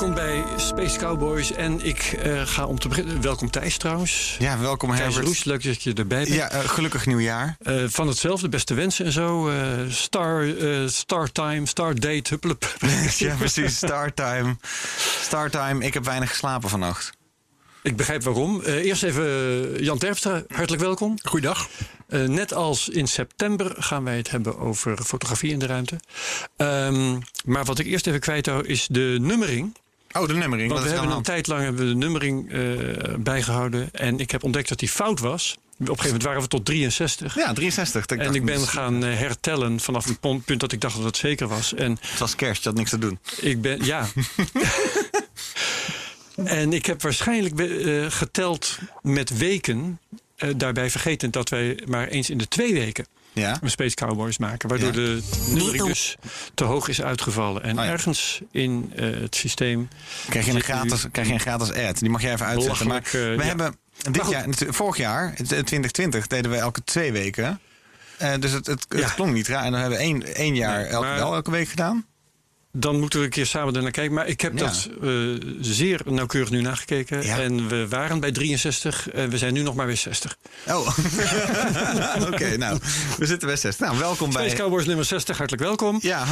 Welkom bij Space Cowboys en ik eh, ga om te beginnen. Welkom Thijs trouwens. Ja, welkom Thijs Herbert. Roes, leuk dat je erbij bent. Ja, eh, gelukkig nieuwjaar. Eh, van hetzelfde, beste wensen en zo. Eh, star, eh, star time, star date, huppelep. ja, precies. Startime. Startime. Ik heb weinig geslapen vannacht. Ik begrijp waarom. Eh, eerst even Jan Terpstra, hartelijk welkom. Goeiedag. Eh, net als in september gaan wij het hebben over fotografie in de ruimte. Ehm, maar wat ik eerst even kwijt hou is de nummering. Oh, de nummering. Want we hebben een tijd lang hebben we de nummering eh, bijgehouden. En ik heb ontdekt dat die fout was. Op een gegeven moment waren we tot 63. Ja, 63. Ik En ik ben gaan eh, hertellen vanaf een punt dat ik dacht dat het zeker was. En Het was kerst, je had niks te doen. ik ben, ja. en ik heb waarschijnlijk eh, geteld met weken. daarbij vergeten dat wij maar eens in de twee weken Ja? een Space Cowboys maken. Waardoor Ja. de nummering dus te hoog is uitgevallen. En Oh ja. ergens in eh, het systeem. Krijg je, een nu- gratis, krijg je een gratis ad. Die mag jij even uitzetten. Maar eh, we ja. hebben dit jaar, vorig jaar, het- 2020, deden we elke twee weken. Eh, dus het, het, het Ja. klonk niet raar. En dan hebben we één, één jaar Nee, elke, maar- wel elke week gedaan. Dan moeten we een keer samen ernaar kijken. Maar ik heb Ja. dat eh, zeer nauwkeurig nu nagekeken. Ja. En we waren bij 63. En we zijn nu nog maar bij 60. Oh, oké. nou, we zitten bij 60. Nou, welkom Space bij... Cowboys nummer 60, hartelijk welkom. Ja,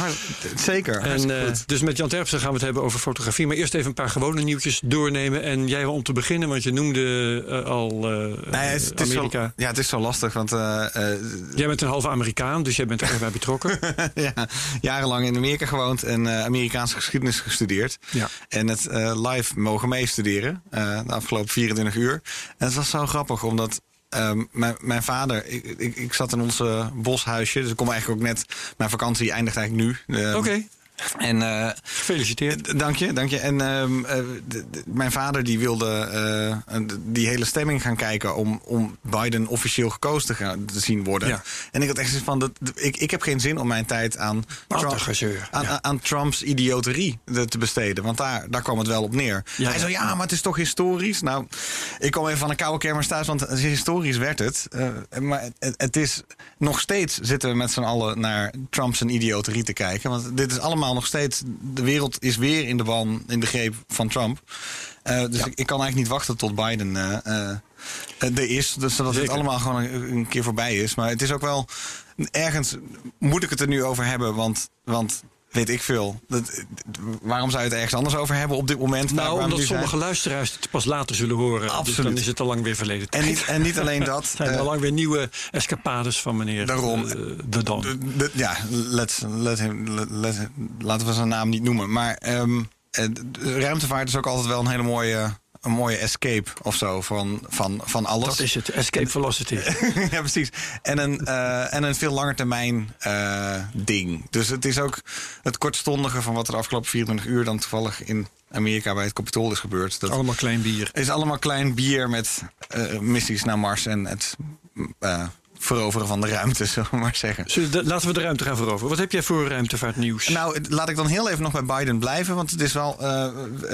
zeker. En, goed. dus met Jan Terpsen gaan we het hebben over fotografie. Maar eerst even een paar gewone nieuwtjes doornemen. En jij om te beginnen, want je noemde eh, al Nee, het, het is Amerika. zo, ja, het is zo lastig, want Jij bent een halve Amerikaan, dus jij bent er erg bij betrokken. ja, jarenlang in Amerika gewoond en eh, Amerikaanse geschiedenis gestudeerd. Ja. En het eh, live mogen meestuderen eh, de afgelopen 24 uur. En het was zo grappig, omdat ehm, mijn, mijn vader, ik, ik, ik zat in ons boshuisje, dus ik kom eigenlijk ook net, mijn vakantie eindigt eigenlijk nu. Ehm, Oké, En eh, gefeliciteerd. Dank je, dank je. En ehm, eh, mijn vader die wilde eh, die hele stemming gaan kijken om, om Biden officieel gekozen te, gaan, te zien worden. Ja. En ik had echt zoiets van, dat, ik, ik heb geen zin om mijn tijd aan, Trump- aan, Ja. aan Trumps idioterie te te besteden. Want daar, daar kwam het wel op neer. Ja, Hij zei, ja, maar het is toch historisch? Nou, ik kom even van een koude kermis thuis, want historisch werd het. Maar het, het is nog steeds zitten we met z'n allen naar Trumps idioterie te kijken. Want dit is allemaal nog steeds, de wereld is weer in de ban, in de greep van Trump. Eh, dus ik, ik kan eigenlijk niet wachten tot Biden eh, eh, er is. Dus zodat Zeker. het allemaal gewoon een, een keer voorbij is. Maar het is ook wel, ergens moet ik het er nu over hebben, want... want Weet ik veel. Dat, waarom zou je het ergens anders over hebben op dit moment? Nou, omdat zijn? sommige luisteraars het pas later zullen horen. Dus Absoluut. dan is het al lang weer verleden En tijd. niet, en niet alleen dat. zijn eh, al lang weer nieuwe escapades van meneer Daarom. eh, de Don. de- de- ja, let's, let him, let, let- laten we zijn naam niet noemen. Maar eh, de ruimtevaart is ook altijd wel een hele mooie, een mooie escape of zo van, van, van alles. Dat is het, escape velocity. ja, precies. En een, eh, en een veel langer termijn eh, ding. Dus het is ook het kortstondige van wat er de afgelopen 24 uur dan toevallig in Amerika bij het Capitool is gebeurd. Dat Allemaal klein bier. is allemaal klein bier met eh, missies naar Mars en het veroveren van de ruimte, zullen we maar zeggen. De- laten we de ruimte gaan veroveren. Wat heb jij voor ruimtevaartnieuws? Nou, het- laat ik dan heel even nog bij Biden blijven. Want het is wel, eh,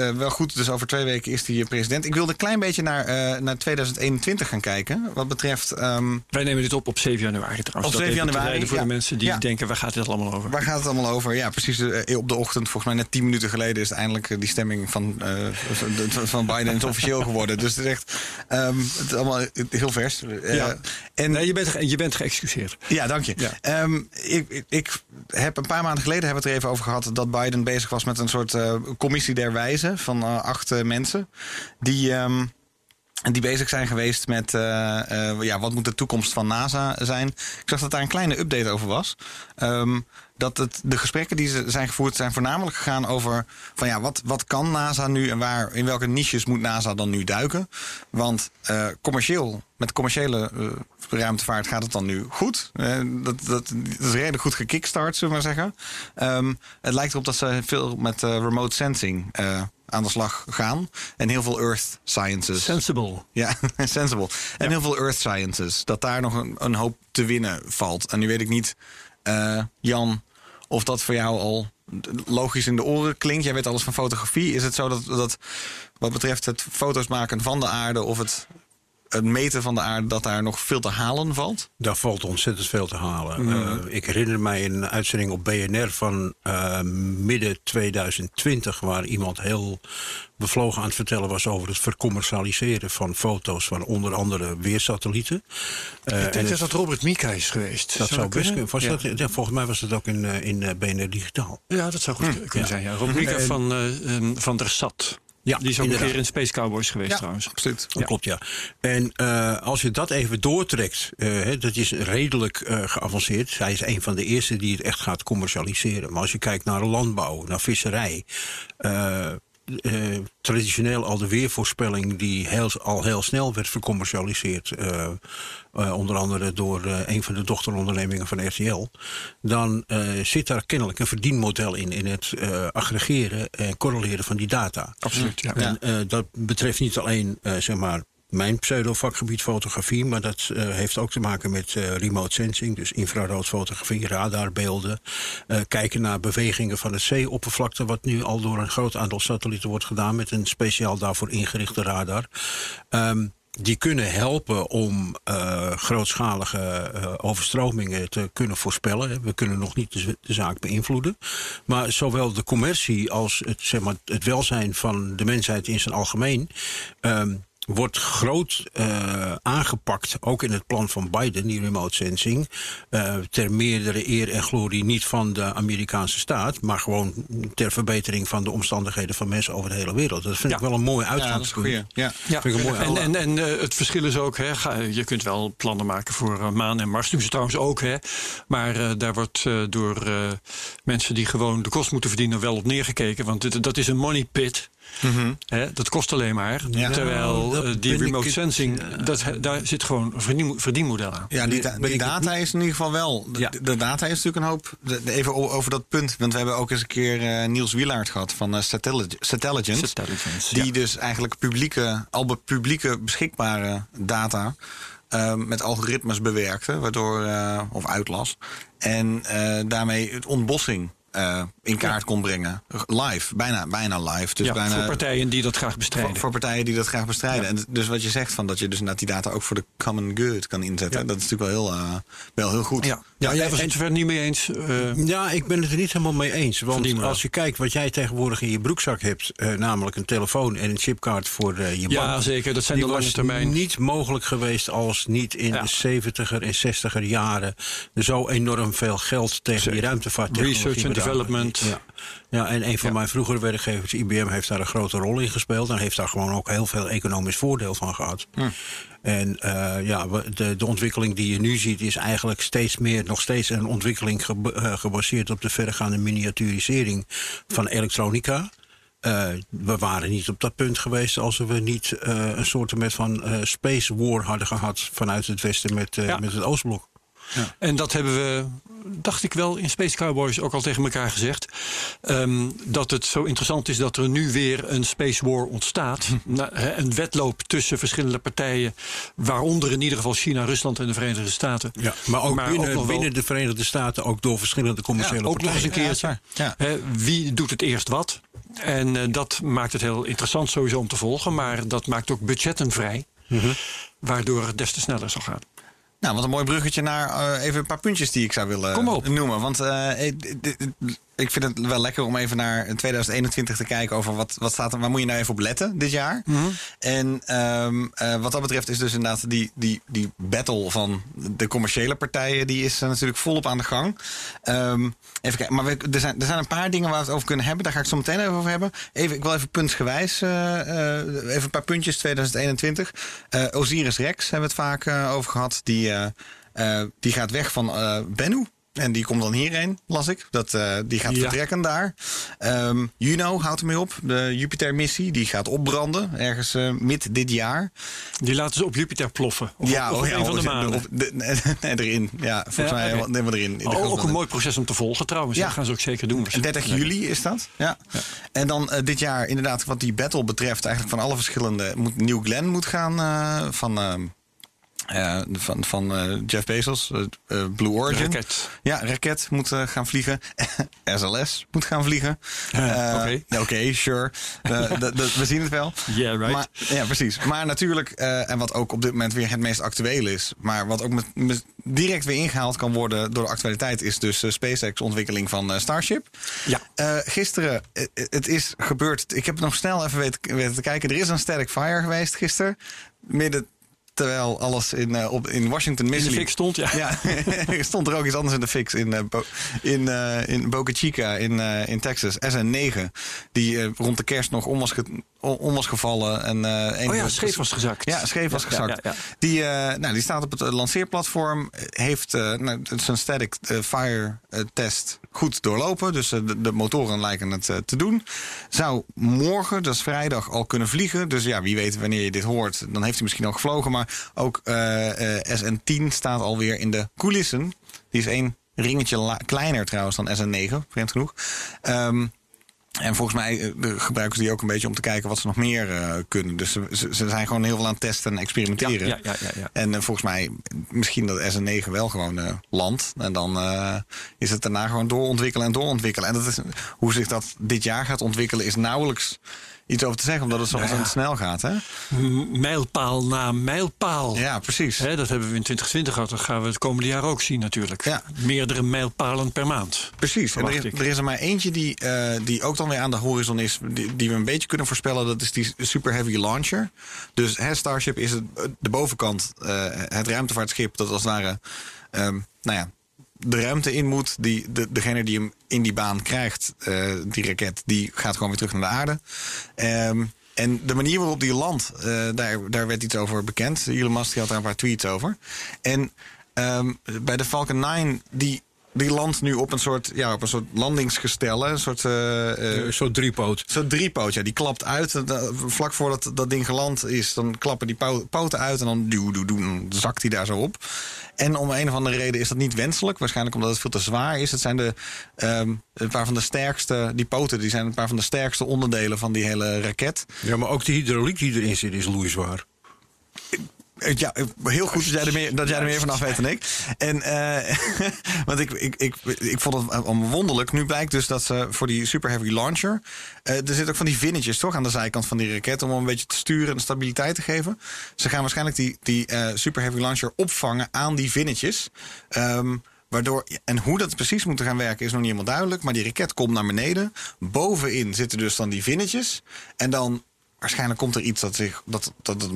eh, wel goed. Dus over twee weken is hij president. Ik wilde een klein beetje naar, eh, naar 2021 gaan kijken. Wat betreft. ehm, Wij nemen dit op op 7 januari trouwens. Op Dat 7 even te januari, voor ja. de mensen die Ja. denken, waar gaat dit allemaal over? waar gaat het allemaal over? Ja, precies. eh, op de ochtend, volgens mij net 10 minuten geleden, is het eindelijk eh, die stemming van, eh, van- Biden is officieel geworden. Dus het is echt. ehm, het is allemaal heel vers. Eh, Ja. En Nee, je bent, ge- je bent geëxcuseerd. Ja, dank je. Ja. Ehm, ik, ik- heb een paar maanden geleden hebben we het er even over gehad dat Biden bezig was met een soort eh, commissie der wijzen van eh, acht eh, mensen. Die. ehm, die bezig zijn geweest met eh, eh, ja, wat moet de toekomst van NASA zijn. Ik zag dat daar een kleine update over was. Ehm, dat het, de gesprekken die ze zijn gevoerd zijn voornamelijk gegaan over van ja, wat, wat kan NASA nu en waar, in welke niches moet NASA dan nu duiken? Want eh, commercieel, met commerciële ruimtevaart gaat het dan nu goed. Dat, dat, dat is redelijk goed gekickstart, zullen we maar zeggen. Ehm, het lijkt erop dat ze veel met remote sensing aan de slag gaan. En heel veel earth sciences. Sensible. Ja, sensible. En heel veel earth sciences. Dat daar nog een, een hoop te winnen valt. En nu weet ik niet, eh, Jan, of dat voor jou al logisch in de oren klinkt. Jij weet alles van fotografie. Is het zo dat, dat wat betreft het foto's maken van de aarde of het, het meten van de aarde, dat daar nog veel te halen valt? Daar valt ontzettend veel te halen. Eh, ik herinner mij een uitzending op BNR van eh, midden 2020, waar iemand heel bevlogen aan het vertellen was over het vercommercialiseren van foto's van onder andere weersatellieten. Eh, Ik en denk dat het- dat Robert Mieka is geweest. dat zou best kunnen? kunnen. Was Ja. dat- ja, volgens mij was het ook in, in BNR Digitaal. Ja, dat zou goed kunnen ja. zijn. Ja. Robert Mieka En- van, eh, ehm, van der Sat. Ja, Die is ook een keer in Space Cowboys geweest trouwens. absoluut. Dat klopt, ja. En eh, als je dat even doortrekt, eh, dat is redelijk eh, geavanceerd. Hij is een van de eerste die het echt gaat commercialiseren. Maar als je kijkt naar landbouw, naar visserij. Eh, traditioneel al de weervoorspelling die heel, al heel snel werd vercommercialiseerd. eh, eh, onder andere door eh, een van de dochterondernemingen van RTL. Dan eh, zit daar kennelijk een verdienmodel in. In het eh, aggregeren en correleren van die data. Absoluut, ja. En eh, dat betreft niet alleen eh, zeg maar mijn pseudo-vakgebied fotografie, maar dat eh, heeft ook te maken met eh, remote sensing, dus infraroodfotografie, radarbeelden. eh, kijken naar bewegingen van het zeeoppervlakte, wat nu al door een groot aantal satellieten wordt gedaan met een speciaal daarvoor ingerichte radar. Ehm, die kunnen helpen om grootschalige overstromingen te kunnen voorspellen. We kunnen nog niet de zaak beïnvloeden. Maar zowel de commercie als het, zeg maar, het welzijn van de mensheid in zijn algemeen. ehm, wordt groot eh, aangepakt, ook in het plan van Biden, die remote sensing. eh, ter meerdere eer en glorie niet van de Amerikaanse staat, maar gewoon ter verbetering van de omstandigheden van mensen over de hele wereld. Dat vind Ja. ik wel een mooi Ja, dat is een uitgangspunt. Ja. Ja, Vind ik een mooi en, en, en eh, het verschil is ook, hè, ga- je kunt wel plannen maken voor maan en Mars. Doen ze trouwens ook, hè. Maar eh, daar wordt eh, door eh, mensen die gewoon de kost moeten verdienen wel op neergekeken. Want dit, dat is een money pit. Hè, dat kost alleen maar. Ja. Terwijl eh, die remote het- sensing, dat, daar zit gewoon een verdien- verdienmodel aan. Ja, die, da- data is in ieder geval wel. De, Ja. de data is natuurlijk een hoop. even over dat punt. Want we hebben ook eens een keer eh, Niels Wielaert gehad van eh, Satellig- Satelligence. Intelligence, Die ja. dus eigenlijk publieke, al be- publieke beschikbare data eh, met algoritmes bewerkte, waardoor, eh, of uitlas. En eh, daarmee het ontbossing eh, in kaart kon brengen. Live, bijna, bijna live. Dus ja, bijna, voor partijen die dat graag bestrijden. voor, voor partijen die dat graag bestrijden. En dus wat je zegt, van dat je dus inderdaad die data ook voor de common good kan inzetten. Ja. Dat is natuurlijk wel heel, eh, wel heel goed. ja, ja, jij was het zover niet mee eens. eh, Ja, ik ben het er niet helemaal mee eens. Want als je kijkt wat jij tegenwoordig in je broekzak hebt, eh, namelijk een telefoon en een chipkaart voor eh, je ja, bank. zeker. Dat zijn die de lange was termijn. niet mogelijk geweest als niet in Ja. de 70er en 60er jaren er zo enorm veel geld tegen die ruimtevaarttechnologie Research and bedacht. Ja. ja, en een van Ja. mijn vroegere werkgevers, IBM, heeft daar een grote rol in gespeeld. En heeft daar gewoon ook heel veel economisch voordeel van gehad. Hm. En eh, ja, de, de ontwikkeling die je nu ziet is eigenlijk steeds meer, nog steeds een ontwikkeling eh, gebaseerd op de verregaande miniaturisering van elektronica. Eh, we waren niet op dat punt geweest als we niet een soort van space war hadden gehad vanuit het westen met, Ja. met het Oostblok. En dat hebben we, dacht ik wel, in Space Cowboys ook al tegen elkaar gezegd. Ehm, dat het zo interessant is dat er nu weer een Space War ontstaat. Hè, een wedloop tussen verschillende partijen. Waaronder in ieder geval China, Rusland en de Verenigde Staten. Ja, maar ook binnen, nog wel- binnen de Verenigde Staten ook door verschillende commerciële ook nog eens partijen. een keertje. Ja, Hè, wie doet het eerst wat? En eh, dat maakt het heel interessant sowieso om te volgen. Maar dat maakt ook budgetten vrij. Mhm. Waardoor het des te sneller zal gaan. Nou, wat een mooi bruggetje naar eh, even een paar puntjes die ik zou willen Kom op. noemen. Want eh, ik- vind het wel lekker om even naar 2021 te kijken over wat, wat staat er, waar moet je nou even op letten dit jaar. En ehm, eh, wat dat betreft is dus inderdaad die, die, die battle van de commerciële partijen, die is eh, natuurlijk volop aan de gang. Ehm, even kijken, maar we, er, zijn, er zijn een paar dingen waar we het over kunnen hebben. Daar ga ik zo meteen even over hebben. Even, ik wil even puntsgewijs, eh, even een paar puntjes 2021. Eh, Osiris Rex hebben we het vaak over gehad. Die, die gaat weg van Bennu. En die komt dan hierheen, las ik. Dat, eh, die gaat Ja. vertrekken daar. Ehm, Juno houdt ermee op. De Jupiter-missie. Die gaat opbranden. Ergens eh, mid dit jaar. Die laten ze op Jupiter ploffen. Of, ja, op oh, ja, een van de maanden. nee, erin. Ja, volgens mij oké. helemaal- helemaal erin. Oh, ook een mooi proces om te volgen trouwens. Ja. Dat gaan ze ook zeker doen. 30 juli is dat. Ja. En dan eh, dit jaar inderdaad wat die battle betreft... eigenlijk van alle verschillende... Moet, New Glenn moet gaan van... eh, van, van eh, Jeff Bezos, eh, Blue Origin. Raket. Ja, raket moet gaan vliegen. SLS moet gaan vliegen. Oké. Sure. We zien het wel. Yeah, right. Maar, ja, precies. Maar natuurlijk, en wat ook op dit moment weer het meest actueel is... maar wat ook met, met direct weer ingehaald kan worden door de actualiteit... is dus de SpaceX-ontwikkeling van Starship. Ja. Gisteren, het is gebeurd. Ik heb nog snel even weten, weten te kijken. Er is een static fire geweest gisteren. Midden terwijl alles in, eh, op, in Washington In de misliep. fik stond, ja. Ja, er stond er ook iets anders in de fix in, eh, Bo- in, eh, in Boca Chica in, in Texas. SN9, die rond de kerst nog om was, om was gevallen. En, een Oh ja, was- scheef was gezakt. Ja, scheef was Ja, gezakt. ja. Die, nou, die staat op het lanceerplatform. Heeft nou, zijn static fire test goed doorlopen. Dus de, de motoren lijken het te doen. Zou morgen, dat is vrijdag, al kunnen vliegen. Dus ja, wie weet wanneer je dit hoort. Dan heeft hij misschien al gevlogen. Maar ook eh, eh, SN10 staat alweer in de coulissen. Die is één ringetje kleiner trouwens dan SN9, vreemd genoeg. Ehm, en volgens mij eh, gebruiken ze die ook een beetje om te kijken wat ze nog meer kunnen. Dus ze, zijn gewoon heel veel aan het testen en experimenteren. Ja, ja, ja. En volgens mij misschien dat SN9 wel gewoon landt. En dan is het daarna gewoon doorontwikkelen en doorontwikkelen. En dat is, hoe zich dat dit jaar gaat ontwikkelen is nauwelijks iets over te zeggen. Omdat het zo ontzettend snel gaat. Hè? Mijlpaal na mijlpaal. Ja, precies. Hè, dat hebben we in 2020 gehad. Dat gaan we het komende jaar ook zien natuurlijk. Ja. Meerdere mijlpalen per maand. Precies. En er, is- er is er maar eentje die, eh, die ook dan weer aan de horizon is, die, die we een beetje kunnen voorspellen. Dat is die Super Heavy Launcher. Dus hè, Starship is het, de bovenkant, eh, het ruimtevaartschip dat als het ware, ehm, nou ja, de ruimte in moet. Die, de, degene die hem in die baan krijgt, eh, die raket, die gaat gewoon weer terug naar de aarde. Ehm, en de manier waarop die landt, eh, daar, daar werd iets over bekend. Elon Musk had daar een paar tweets over. En ehm, bij de Falcon 9, die, die landt nu op een soort, ja, op een soort landingsgestel. Een soort, eh, eh, Eh, Zo'n driepoot. Zo'n driepoot, ja, die klapt uit. Dat- Vlak voordat dat ding geland is, dan klappen die poten uit en dan, doe, doe, doe, dan zakt hij daar zo op. En om een of andere reden is dat niet wenselijk. Waarschijnlijk omdat het veel te zwaar is. Het zijn de, ehm, een paar van de sterkste, die poten, die zijn een paar van de sterkste onderdelen van die hele raket. Ja, maar ook de hydrauliek die erin zit is loeizwaar. Eh, Ja, eh, heel goed dat jij er meer, dat jij er meer vanaf weet dan ik. En, eh, want ik, ik, ik, ik vond het wonderlijk. Nu blijkt dus dat ze voor die Super Heavy Launcher. er zitten ook van die vinnetjes toch aan de zijkant van die raket. om een beetje te sturen en stabiliteit te geven. Ze gaan waarschijnlijk die, die Super Heavy Launcher opvangen aan die vinnetjes. Ehm, Waardoor, en hoe dat precies moet gaan werken is nog niet helemaal duidelijk. Maar die raket komt naar beneden. Bovenin zitten dus dan die vinnetjes. En dan waarschijnlijk komt er iets dat zich. Dat, dat, dat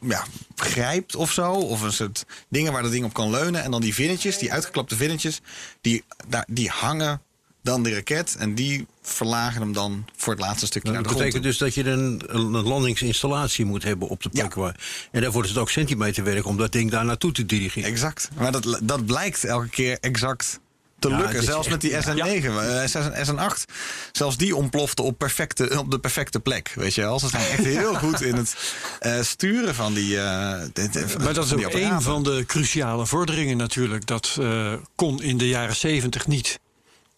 ja, grijpt of zo. Of een soort dingen waar dat ding op kan leunen. En dan die vinnetjes, die uitgeklapte vinnetjes, die, daar, die hangen dan de raket. En die verlagen hem dan voor het laatste stukje Dat naar de grond. betekent dus dat je een, een landingsinstallatie moet hebben op de plek Ja. waar. En daarvoor is het ook centimeterwerk om dat ding daar naartoe te dirigeren. Exact. Maar dat, dat blijkt elke keer exact te Ja, lukken. Zelfs met die SN9, eh, SN, SN8. Zelfs die ontplofte op, perfecte, op de perfecte plek. Weet je wel. Ze zijn echt heel goed in het eh, sturen van die. eh, dit- Maar dat is ook een van de cruciale vorderingen natuurlijk. Dat eh, kon in de jaren 70 niet.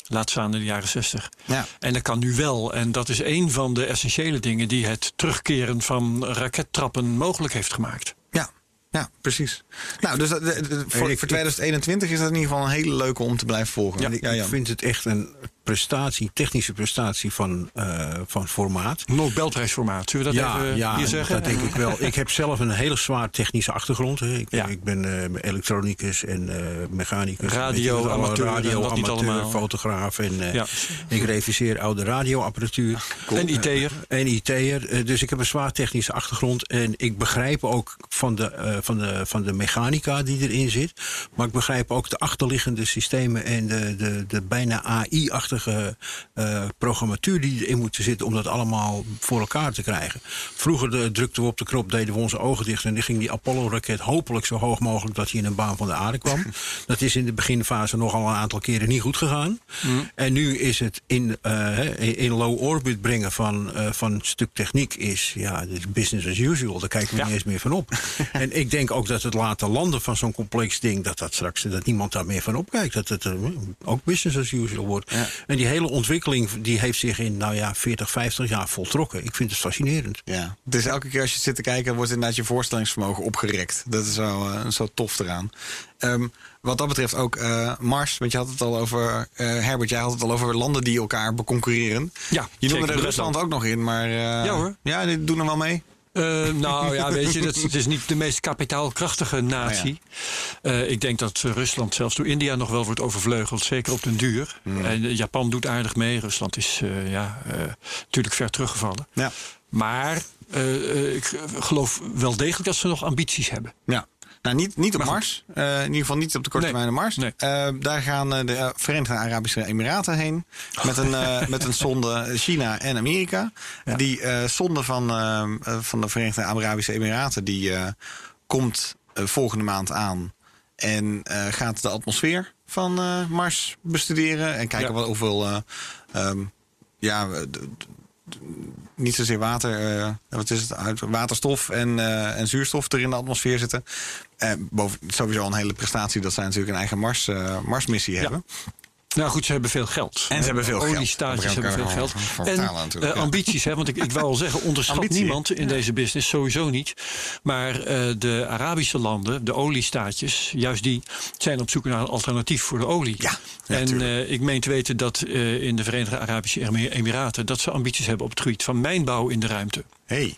Laat staan in de jaren 60. Ja. En dat kan nu wel. En dat is een van de essentiële dingen die het terugkeren van rakettrappen mogelijk heeft gemaakt. Ja, ja, precies. Nou, dus dat- de- de- voor, ik- voor 2021 is dat in ieder geval een hele leuke om te blijven volgen. Ja, ik, ja, ik Jan. vind het echt een prestatie, technische prestatie van, eh, van formaat. Nobelprijsformaat, zullen we dat ja, even ja, hier zeggen? dat denk ik wel. Ik heb zelf een hele zwaar technische achtergrond. Hè. Ik, Ja. ik ben eh, elektronicus en eh mechanicus. Radio, je amateur radio, amateur, fotograaf. En eh, Ja. ik reviseer oude radioapparatuur. En IT'er. En IT'er. Eh, Dus ik heb een zwaar technische achtergrond. En ik begrijp ook van de, eh, van, de, van de mechanica die erin zit. Maar ik begrijp ook de achterliggende systemen en de, de, de bijna AI-achtige eh, programmatuur die erin moet zitten om dat allemaal voor elkaar te krijgen. Vroeger de, drukten we op de knop, deden we onze ogen dicht en dan ging die Apollo-raket hopelijk zo hoog mogelijk dat hij in een baan van de aarde kwam. dat is in de beginfase nogal een aantal keren niet goed gegaan. En nu is het in, eh, in low orbit brengen van, eh, van een stuk techniek is, ja, business as usual. Daar kijken we niet eens meer van op. en ik denk ook dat het laten landen van zo'n complex ding, dat dat straks dat niemand daar meer van opkijkt. Dat het ook business as usual wordt. En die hele ontwikkeling die heeft zich in, nou ja, 40, 50 jaar voltrokken. Ik vind het fascinerend. Ja, dus elke keer als je zit te kijken, wordt inderdaad je voorstellingsvermogen opgerekt. Dat is zo, eh, zo tof eraan. Ehm, wat dat betreft ook eh, Mars, want je had het al over, eh, Herbert, jij had het al over landen die elkaar beconcurreren. Ja, Je noemde er Rusland ook nog in, maar... Ja, hoor. Ja, die doen er wel mee. Eh, nou ja, weet je, dat, het is niet de meest kapitaalkrachtige natie. Eh, ik denk dat Rusland zelfs door India nog wel wordt overvleugeld, zeker op den duur. Hmm. En eh, Japan doet aardig mee. Rusland is ja, natuurlijk ver teruggevallen. Ja. Maar ik geloof wel degelijk dat ze nog ambities hebben. Ja. Nou, niet, niet op. Mars. Eh, in ieder geval niet op de korte Nee. termijn naar Mars. Nee. Eh, daar gaan eh, de Verenigde Arabische Emiraten heen. Met een, met een sonde China en Amerika. Ja. Die sonde van, van de Verenigde Arabische Emiraten... die komt volgende maand aan. En gaat de atmosfeer van Mars bestuderen. En kijken Ja. wat, hoeveel... ehm, ja, niet zozeer water, wat is het, uit- waterstof en, en zuurstof er in de atmosfeer zitten. Eh, boven, sowieso een hele prestatie dat zij natuurlijk een eigen Mars, eh, Marsmissie hebben. Nou goed, ze hebben veel geld. En ze hebben veel geld. Oliestaatjes Daar hebben veel geld. En eh, ambities, hè, want ik, ik wou al zeggen, onderschat Ambitie. niemand in deze business, sowieso niet. Maar eh, de Arabische landen, de oliestaatjes, juist die zijn op zoek naar een alternatief voor de olie. Ja, ja, en ik meen te weten dat in de Verenigde Arabische Emir- Emiraten dat ze ambities hebben op het gebied van mijnbouw in de ruimte. Hey.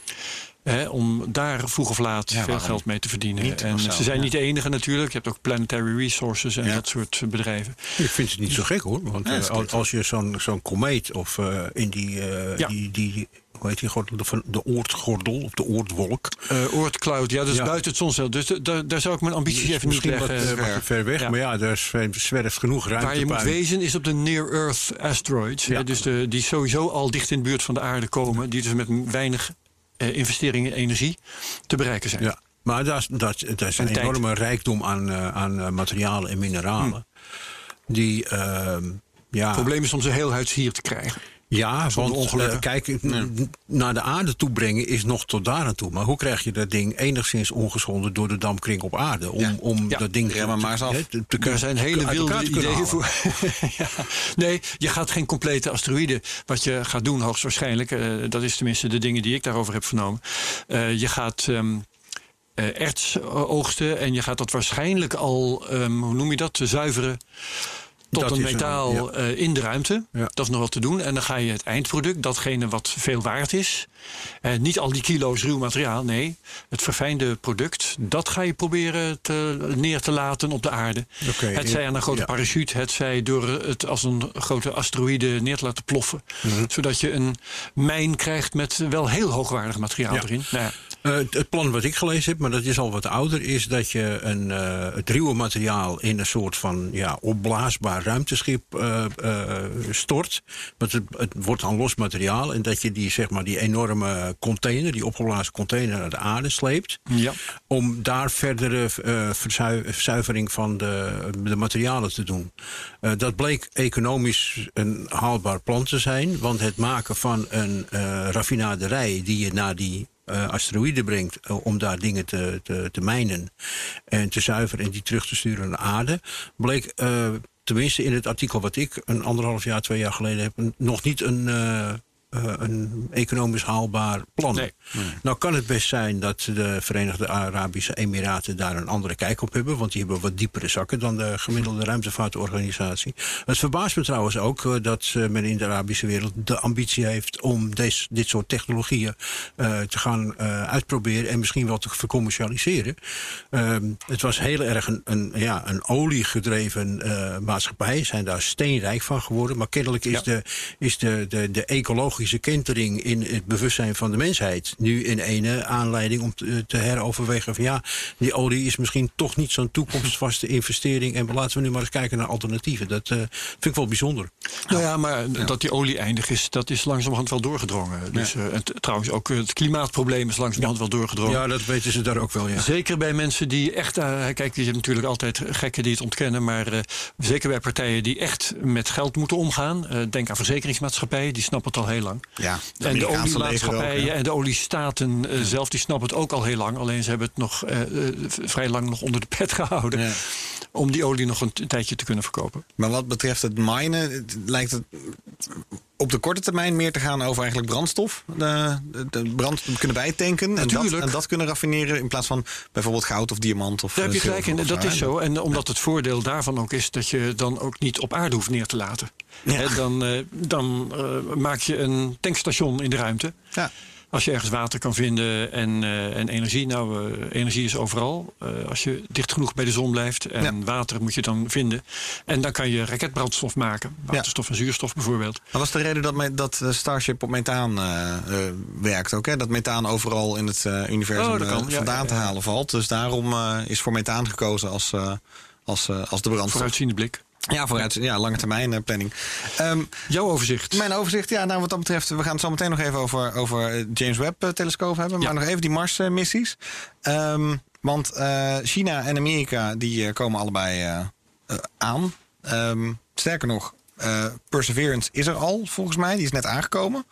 Hè, om daar vroeg of laat Ja, veel geld mee te verdienen. niet? En zo, ze zijn ja. niet de enige natuurlijk. Je hebt ook Planetary Resources en Ja. dat soort bedrijven. Ik vind het niet zo gek hoor. Want eh, als, je zo'n zo'n komeet of eh, in die, eh, Ja. die, die, hoe heet die gordel, de, van- de oortgordel of de oortwolk. Uh, Oortcloud, ja, dat is Ja. buiten het zonsveld. Dus da- da- daar zou ik mijn ambities even niet Misschien wat, leggen. wat ver weg, Ja. maar ja, daar zwerft zwerft genoeg ruimte Waar je moet wezen is op de Near-Earth asteroids. Ja. hè, Dus de, die sowieso al dicht in de buurt van de aarde komen. Die dus met weinig investeringen in energie te bereiken zijn. Ja, maar dat, dat, dat is een En tijd. enorme rijkdom aan, eh, aan eh, materialen en mineralen. Die, ehm, ja, Het probleem is om ze heel huids hier te krijgen. Ja, want eh, kijk, naar de aarde toe brengen is nog tot daar aan toe. Maar hoe krijg je dat ding enigszins ongeschonden door de dampkring op aarde? Om, Ja. om Ja. dat ding maar eens af. te, te Er zijn hele wilde ideeën voor. ja. Nee, je gaat geen complete asteroïde. Wat je gaat doen, hoogstwaarschijnlijk, eh, dat is tenminste de dingen die ik daarover heb vernomen. Eh, je gaat ehm eh, erts oogsten en je gaat dat waarschijnlijk al, ehm, hoe noem je dat, zuiveren tot Dat een metaal ja. eh, in de ruimte. Ja. Dat is nog wat te doen. En dan ga je het eindproduct, datgene wat veel waard is. Eh, niet al die kilo's ruw materiaal, nee. Het verfijnde product, dat ga je proberen te, neer te laten op de aarde. Oké, het zij aan een grote ja. parachute, het zij door het als een grote asteroïde neer te laten ploffen. Mhm. Zodat je een mijn krijgt met wel heel hoogwaardig materiaal erin. Nou Eh, het- plan wat ik gelezen heb, maar dat is al wat ouder, is dat je een, eh, het ruwe materiaal in een soort van ja, opblaasbaar ruimteschip eh, stort. Want het, het wordt dan los materiaal. En dat je die, zeg maar, die enorme container, die opgeblazen container naar de aarde sleept. ja. Om daar verdere verzui- verzuivering van de, de materialen te doen. Dat bleek economisch een haalbaar plan te zijn. Want het maken van een raffinaderij die je naar die eh asteroïden brengt. eh, om daar dingen te, te, te mijnen en te zuiveren en die terug te sturen naar de aarde. bleek. eh, Tenminste, in het artikel wat ik een anderhalf jaar, twee jaar geleden heb, nog niet een, eh, een economisch haalbaar plan. Nee. Nou kan het best zijn dat de Verenigde Arabische Emiraten daar een andere kijk op hebben. Want die hebben wat diepere zakken dan de gemiddelde ruimtevaartorganisatie. Het verbaast me trouwens ook eh, dat eh, men in de Arabische wereld de ambitie heeft om des- dit soort technologieën eh, te gaan eh, uitproberen en misschien wel te vercommercialiseren. Ehm, het was heel erg een, een, ja, een oliegedreven eh, maatschappij. Zijn daar steenrijk van geworden. Maar kennelijk is, Ja. de, is de, de, de ecologische technologische kentering in het bewustzijn van de mensheid nu in ene aanleiding om te, te heroverwegen van ja, die olie is misschien toch niet zo'n toekomstvaste investering en laten we nu maar eens kijken naar alternatieven. Dat eh, vind ik wel bijzonder. Nou ja, maar dat die olie eindig is, dat is langzamerhand wel doorgedrongen. Dus, eh, en trouwens, ook eh, het klimaatprobleem is langzamerhand wel doorgedrongen. Ja, dat weten ze daar ook wel, ja. Zeker bij mensen die echt. eh, kijk, je hebt natuurlijk altijd gekken die het ontkennen. Maar eh, zeker bij partijen die echt met geld moeten omgaan. eh, denk aan verzekeringsmaatschappijen, die snappen het al heel lang. Ja, En de ook, oliemaatschappijen ja. en de oliestaten eh, zelf, die snappen het ook al heel lang. Alleen ze hebben het nog eh, eh, vrij lang nog onder de pet gehouden. Ja. Om die olie nog een tijdje te kunnen verkopen. Maar wat betreft het minen, het lijkt het op de korte termijn meer te gaan over eigenlijk brandstof. De, de, brand kunnen bijtanken en dat, en dat kunnen raffineren in plaats van bijvoorbeeld goud of diamant of Daar heb je eh, gelijk in, dat zo, is hè. zo. En omdat het voordeel daarvan ook is dat je dan ook niet op aarde hoeft neer te laten. Ja. Dan eh, dan eh, maak je een tankstation in de ruimte. Ja. Als je ergens water kan vinden en, eh, en energie. Nou, eh, energie is overal. Eh, als je dicht genoeg bij de zon blijft. En Ja. water moet je dan vinden. En dan kan je raketbrandstof maken. Waterstof en zuurstof bijvoorbeeld. Dat was de reden dat, me- dat Starship op methaan werkt ook. Hè? Dat methaan overal in het universum Oh, kan. vandaan te halen valt. Dus daarom is voor methaan gekozen als, als, als de brandstof. Vooruitziende blik. Ja, vooruit. Ja, lange termijn eh, planning. Ehm, Jouw overzicht. Mijn overzicht, ja, nou wat dat betreft, we gaan het zo meteen nog even over, over eh, James Webb-telescoop hebben. Ja. Maar nog even die Mars-missies. Ehm, want eh, China en Amerika die eh, komen allebei eh, eh, aan. Ehm, sterker nog, eh, Perseverance is er al, volgens mij. Die is net aangekomen.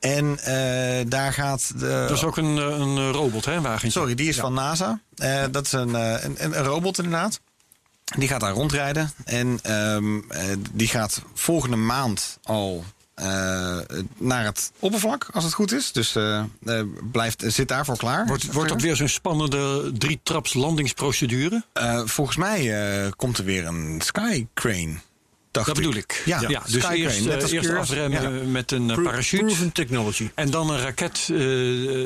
En eh, daar gaat de. Dat is ook een, eh, een robot, hè, een wagentje. Sorry, die is van NASA. Eh, dat is eh, een, een, een robot inderdaad. Die gaat daar rondrijden. En ehm, eh, die gaat volgende maand al eh, naar het oppervlak, als het goed is. Dus eh, blijft, zit daarvoor klaar. Wordt, wordt dat weer zo'n spannende drie-traps landingsprocedure? Volgens mij komt er weer een Sky Crane. Dat bedoel ik. Ja, dus Sky Crane, eerst, eh, eerst Curious. afremmen Ja. met een eh, Pro- parachute. Proven technology. En dan een raket eh,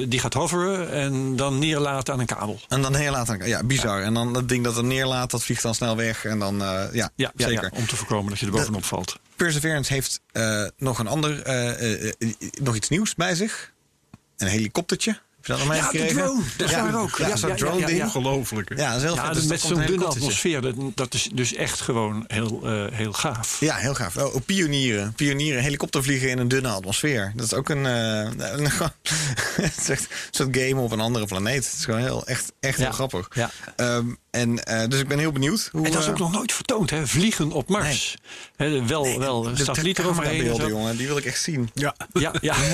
die gaat hoveren en dan neerlaten aan een kabel. En dan heel laat, ja, bizar. En dan dat ding dat er neerlaat, dat vliegt dan snel weg. En dan, ja, Ja, ja, zeker. ja, om te voorkomen dat je er bovenop valt. Perseverance heeft nog een ander, nog iets nieuws bij zich. Een helikoptertje. Dat nog Ja, de drone. Dat is ja, waar ook. Ja, Ja, zo'n drone ja, ding. ja. Ongelooflijk. Ja, dat is heel Ja, vet. dus Dus met zo'n een dunne atmosfeer, dat, dat is dus echt gewoon heel, eh, heel gaaf. Ja, heel gaaf. Oh, pionieren. Pionieren. Helikoptervliegen in een dunne atmosfeer. Dat is ook een... eh, een het is echt een soort game op een andere planeet. Het is gewoon heel, echt, echt Ja. heel grappig. Ja. Ehm, en, eh, dus ik ben heel benieuwd. Hoe, En dat is ook nog nooit vertoond, hè? Vliegen op Mars. Wel wel de- een de satelliet eroverheen. jongen. Die wil ik echt zien. Ja. Ja, ja.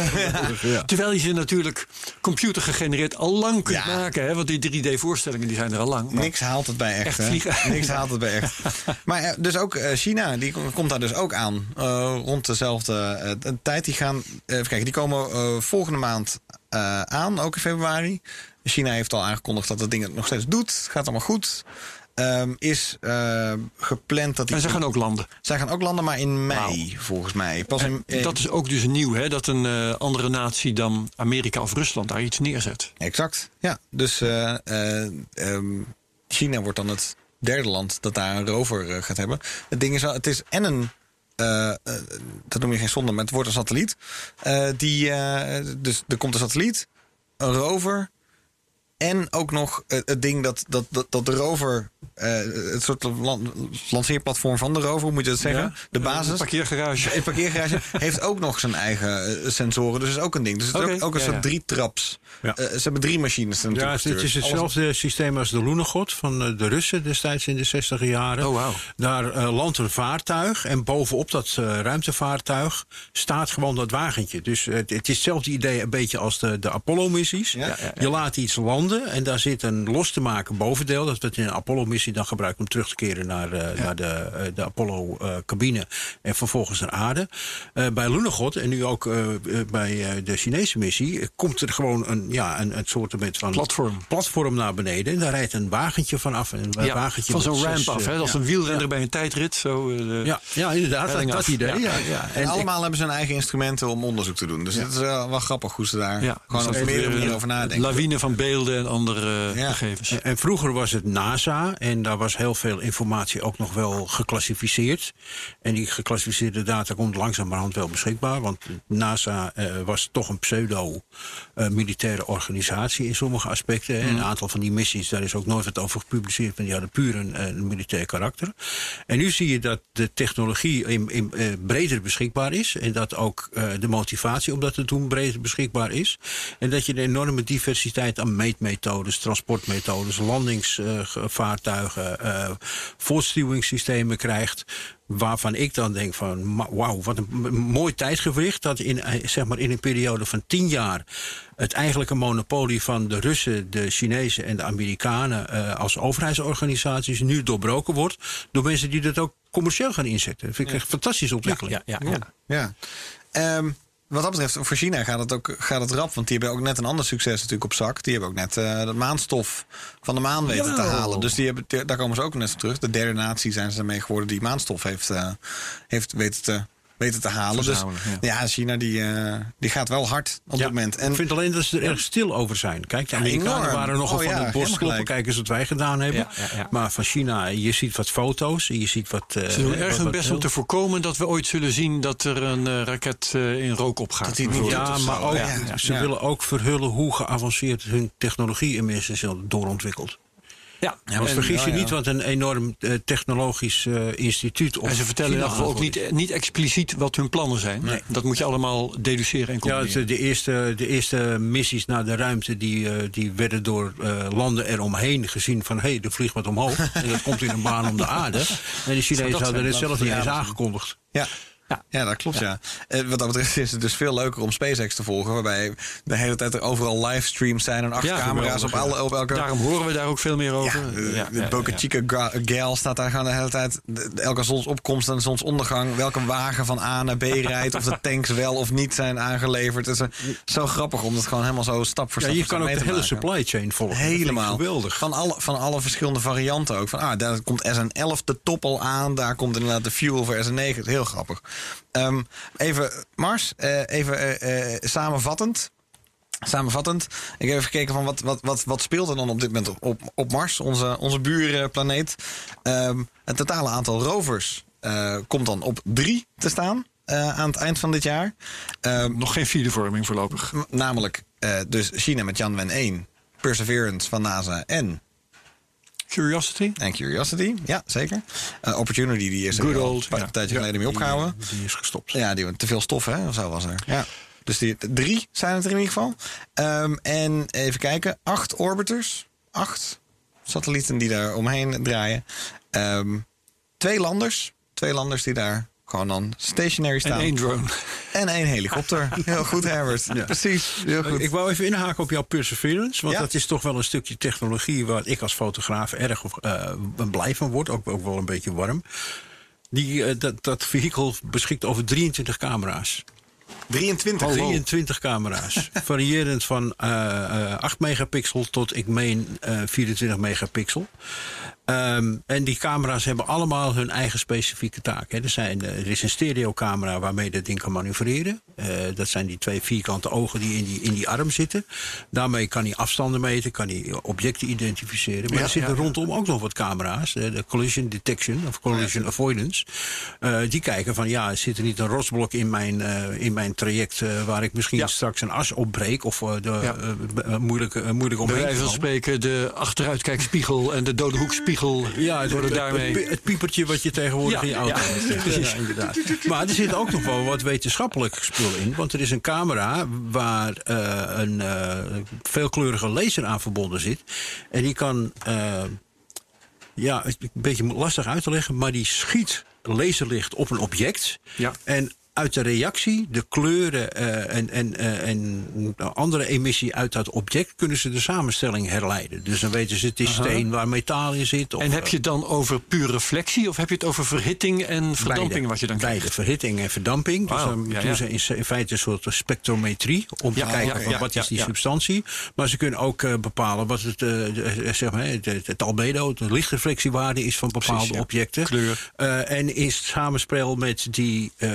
Ja. Terwijl je ze natuurlijk computergegenereerd al lang kunt Ja. maken. Hè? Want die 3D-voorstellingen die zijn er al lang. Niks haalt het bij echt. Echt hè? vliegen. Niks haalt het bij echt. Maar eh, dus ook eh, China, die kom- komt daar dus ook aan. rond dezelfde tijd. Die gaan, even kijken, die komen volgende maand eh, aan, ook in februari. China heeft al aangekondigd dat het ding het nog steeds doet. Gaat allemaal goed. Ehm, is eh, gepland dat die. En ze gaan ook landen. Zij gaan ook landen, maar in mei, volgens mij. Pas in, Dat is ook dus nieuw, hè? Dat een eh, andere natie dan Amerika of Rusland daar iets neerzet. Exact, ja. Dus eh, eh, ehm, China wordt dan het derde land dat daar een rover gaat hebben. Het ding is wel, het is en een... eh, eh, dat noem je geen zonde, maar het wordt een satelliet. Eh, dus er komt een satelliet, een rover... En ook nog het, het ding dat, dat, dat, dat de rover, eh, het soort lan- lanceerplatform van de rover, moet je dat zeggen? Ja? De basis. parkeergarage. Het parkeergarage heeft ook nog zijn eigen eh, sensoren. Dus dat is ook een ding. Dus het is ook, ook een ja, soort ja. drietraps. Ja. Eh, ze hebben drie machines Ja, het is hetzelfde systeem als de Lunagod van de Russen destijds in de 60 jaren. Oh. Daar landt een vaartuig en bovenop dat ruimtevaartuig staat gewoon dat wagentje. Dus het, het is hetzelfde idee een beetje als de, de Apollo-missies. Je laat iets landen en daar zit een los te maken bovendeel. Dat wordt in een Apollo-missie dan gebruikt om terug te keren naar, eh, naar de, eh, de Apollo-cabine en vervolgens naar aarde. Eh, bij Lunagod en nu ook eh, eh, bij eh, de Chinese missie eh, komt er gewoon een, ja, een, een soort van Platform. platform naar beneden. En daar rijdt een wagentje vanaf. Een Ja, wagentje van zo'n zes, ramp af, eh, hè? Als ja. een wielrenner bij een tijdrit. Zo, eh, de- Ja, ja, inderdaad. Dat, dat idee. Ja. Ja. Ja, En allemaal hebben ze hun eigen instrumenten om onderzoek te doen. Dus het is wel, wel grappig hoe ze daar Ja, gewoon dus op meerdere manieren over nadenken. Lawine van beelden en andere Ja. gegevens. En- En vroeger was het NASA en daar was heel veel informatie ook nog wel geclassificeerd. En die geclassificeerde data komt langzamerhand wel beschikbaar. Want NASA eh, was toch een pseudo-militaire organisatie in sommige aspecten. En een aantal van die missies, daar is ook nooit wat over gepubliceerd. Want die hadden puur een, een militair karakter. En nu zie je dat de technologie in, in, eh, breder beschikbaar is. En dat ook eh, de motivatie om dat te doen breder beschikbaar is. En dat je een enorme diversiteit aan meetmethodes, transportmethodes, landingsvaartuigen, eh voortstuwingssystemen krijgt. Waarvan ik dan denk van, wauw, wat een mooi tijdgewicht. Dat in, eh, zeg maar in een periode van tien jaar het eigenlijke monopolie van de Russen, de Chinezen en de Amerikanen eh, als overheidsorganisaties nu doorbroken wordt. Door mensen die dat ook commercieel gaan inzetten. Dat vind ik echt een fantastische ontwikkeling. ja, ja, ja. Ja. Ehm, wat dat betreft, voor China gaat het ook gaat het rap. Want die hebben ook net een ander succes natuurlijk op zak. Die hebben ook net eh de maanstof van de maan weten te halen. Dus die hebben, daar komen ze ook net op terug. De derde natie zijn ze ermee geworden die maanstof heeft, eh, heeft weten, te, weten te halen. Dus ja. ja, China die, eh, die gaat wel hard op dit moment. En ik vind alleen dat ze er erg stil over zijn. Kijk, de Ja, Amerikanen waren nogal Oh van ja, het bos helemaal kloppen. gelijk. Kijk eens wat wij gedaan hebben. Ja, ja, ja. Maar van China, je ziet wat foto's. en Je ziet wat... eh, Ze doen erg hun best om te voorkomen dat we ooit zullen zien dat er een eh, raket eh, in rook opgaat. Ja, maar ook, ja. ze Ja. willen ook verhullen hoe geavanceerd hun technologie inmiddels is doorontwikkeld. Ja, Want en, vergis je ja, ja. niet wat een enorm eh, technologisch eh, instituut... En ze vertellen in ook aan het niet, niet expliciet wat hun plannen zijn. Nee. Dat moet je allemaal deduceren en Ja, combineren. het, de, eerste, de eerste missies naar de ruimte die, eh, die werden door eh, landen eromheen gezien van hé, hey, er vliegt wat omhoog. en dat komt in een baan om de aarde. En de Chinezen hadden het zelf niet Ja, eens aangekondigd. Ja. Ja. Ja, dat klopt, ja. Eh, wat dat betreft is het dus veel leuker om SpaceX te volgen... waarbij de hele tijd er overal livestreams zijn... en acht Ja, camera's op, alle, op elke... Daarom horen we daar ook veel meer over. Ja, de, Ja, de ja, Boca ja. Chica Gal staat daar gewoon de hele tijd. elke zonsopkomst en zonsondergang. Welke wagen van A naar B rijdt. Of de tanks wel of niet zijn aangeleverd. Het is eh, zo grappig om het gewoon helemaal zo stap voor Ja, stap je voor kan ook de hele maken. supply chain volgen. Dat Helemaal. Geweldig. Van alle, van alle verschillende varianten ook. Van, ah, daar komt SN11 de top al aan. Daar komt inderdaad de fuel voor SN9. Heel grappig. Ehm, even, Mars, eh, even eh, eh, samenvattend. Samenvattend, ik heb even gekeken van wat, wat, wat, wat speelt er dan op dit moment op- op, Mars, onze, onze buurplaneet. Ehm het totale aantal rovers komt dan op drie te staan aan het eind van dit jaar. Ehm, Nog geen vierdevorming voorlopig. M- Namelijk dus China met Tianwen 1, Perseverance van NASA en, Curiosity? en Curiosity. Ja, zeker. Eh, Opportunity, die is Good old, een paar- ja. tijdje geleden mee opgehouden. Die is gestopt. Ja, die te veel stof, hè? Of zo was er. Ja. Dus die, drie zijn het er in ieder geval. Ehm, en even kijken, acht orbiters. Acht satellieten die daar omheen draaien. Ehm, twee landers. Twee landers die daar gewoon dan stationary En staan. één drone. En één helikopter. Heel goed, Herbert. Precies. Heel goed. Ik wou even inhaken op jouw Perseverance. Want Ja. dat is toch wel een stukje technologie waar ik als fotograaf erg eh, blij van word. Ook, ook wel een beetje warm. Die, eh, dat, dat vehikel beschikt over 23 camera's. 23. 23 camera's. Variërend van eh, eh, 8 megapixel tot, ik meen, eh 24 megapixel. Ehm, en die camera's hebben allemaal hun eigen specifieke taak. Hè. Er, zijn, eh, er is een stereocamera waarmee dat ding kan manoeuvreren. Eh, dat zijn die twee vierkante ogen die in die, in die arm zitten. Daarmee kan hij afstanden meten, kan hij objecten identificeren. Maar Ja, er zitten ja, ja. rondom ook nog wat camera's. eh, de collision detection of collision avoidance. Eh, die kijken van ja, zit er niet een rotsblok in mijn, eh, in mijn traject... eh, waar ik misschien Ja. straks een as opbreek... of eh, de, Ja. eh, moeilijk, moeilijk Bij omheen wijze van spreken de achteruitkijkspiegel en de dode hoekspiegel Ja, het, worden het- daarmee... het, het piepertje wat je tegenwoordig Ja, in je auto hebt. precies. Inderdaad. Maar er zit ook nog wel wat wetenschappelijk spul in. Want er is een camera waar een veelkleurige laser aan verbonden zit. En die kan... eh, ja, een beetje lastig uit te leggen, maar die schiet laserlicht op een object. Ja. En uit de reactie, de kleuren eh, en, en, eh, en andere emissie uit dat object kunnen ze de samenstelling herleiden. Dus dan weten ze het is steen waar metaal in zit. Of, En heb je het dan over pure reflectie of heb je het over verhitting en verdamping Beide. wat je dan Beide, verhitting en verdamping. Dus dan ja, doen ja. ze in, in feite een soort spectrometrie om Ja, te kijken van wat is die substantie. Maar ze kunnen ook eh, bepalen wat het, zeg maar, het, het, het albedo, de lichtreflectiewaarde is van bepaalde Precies, objecten. Kleur. En in samenspel met die eh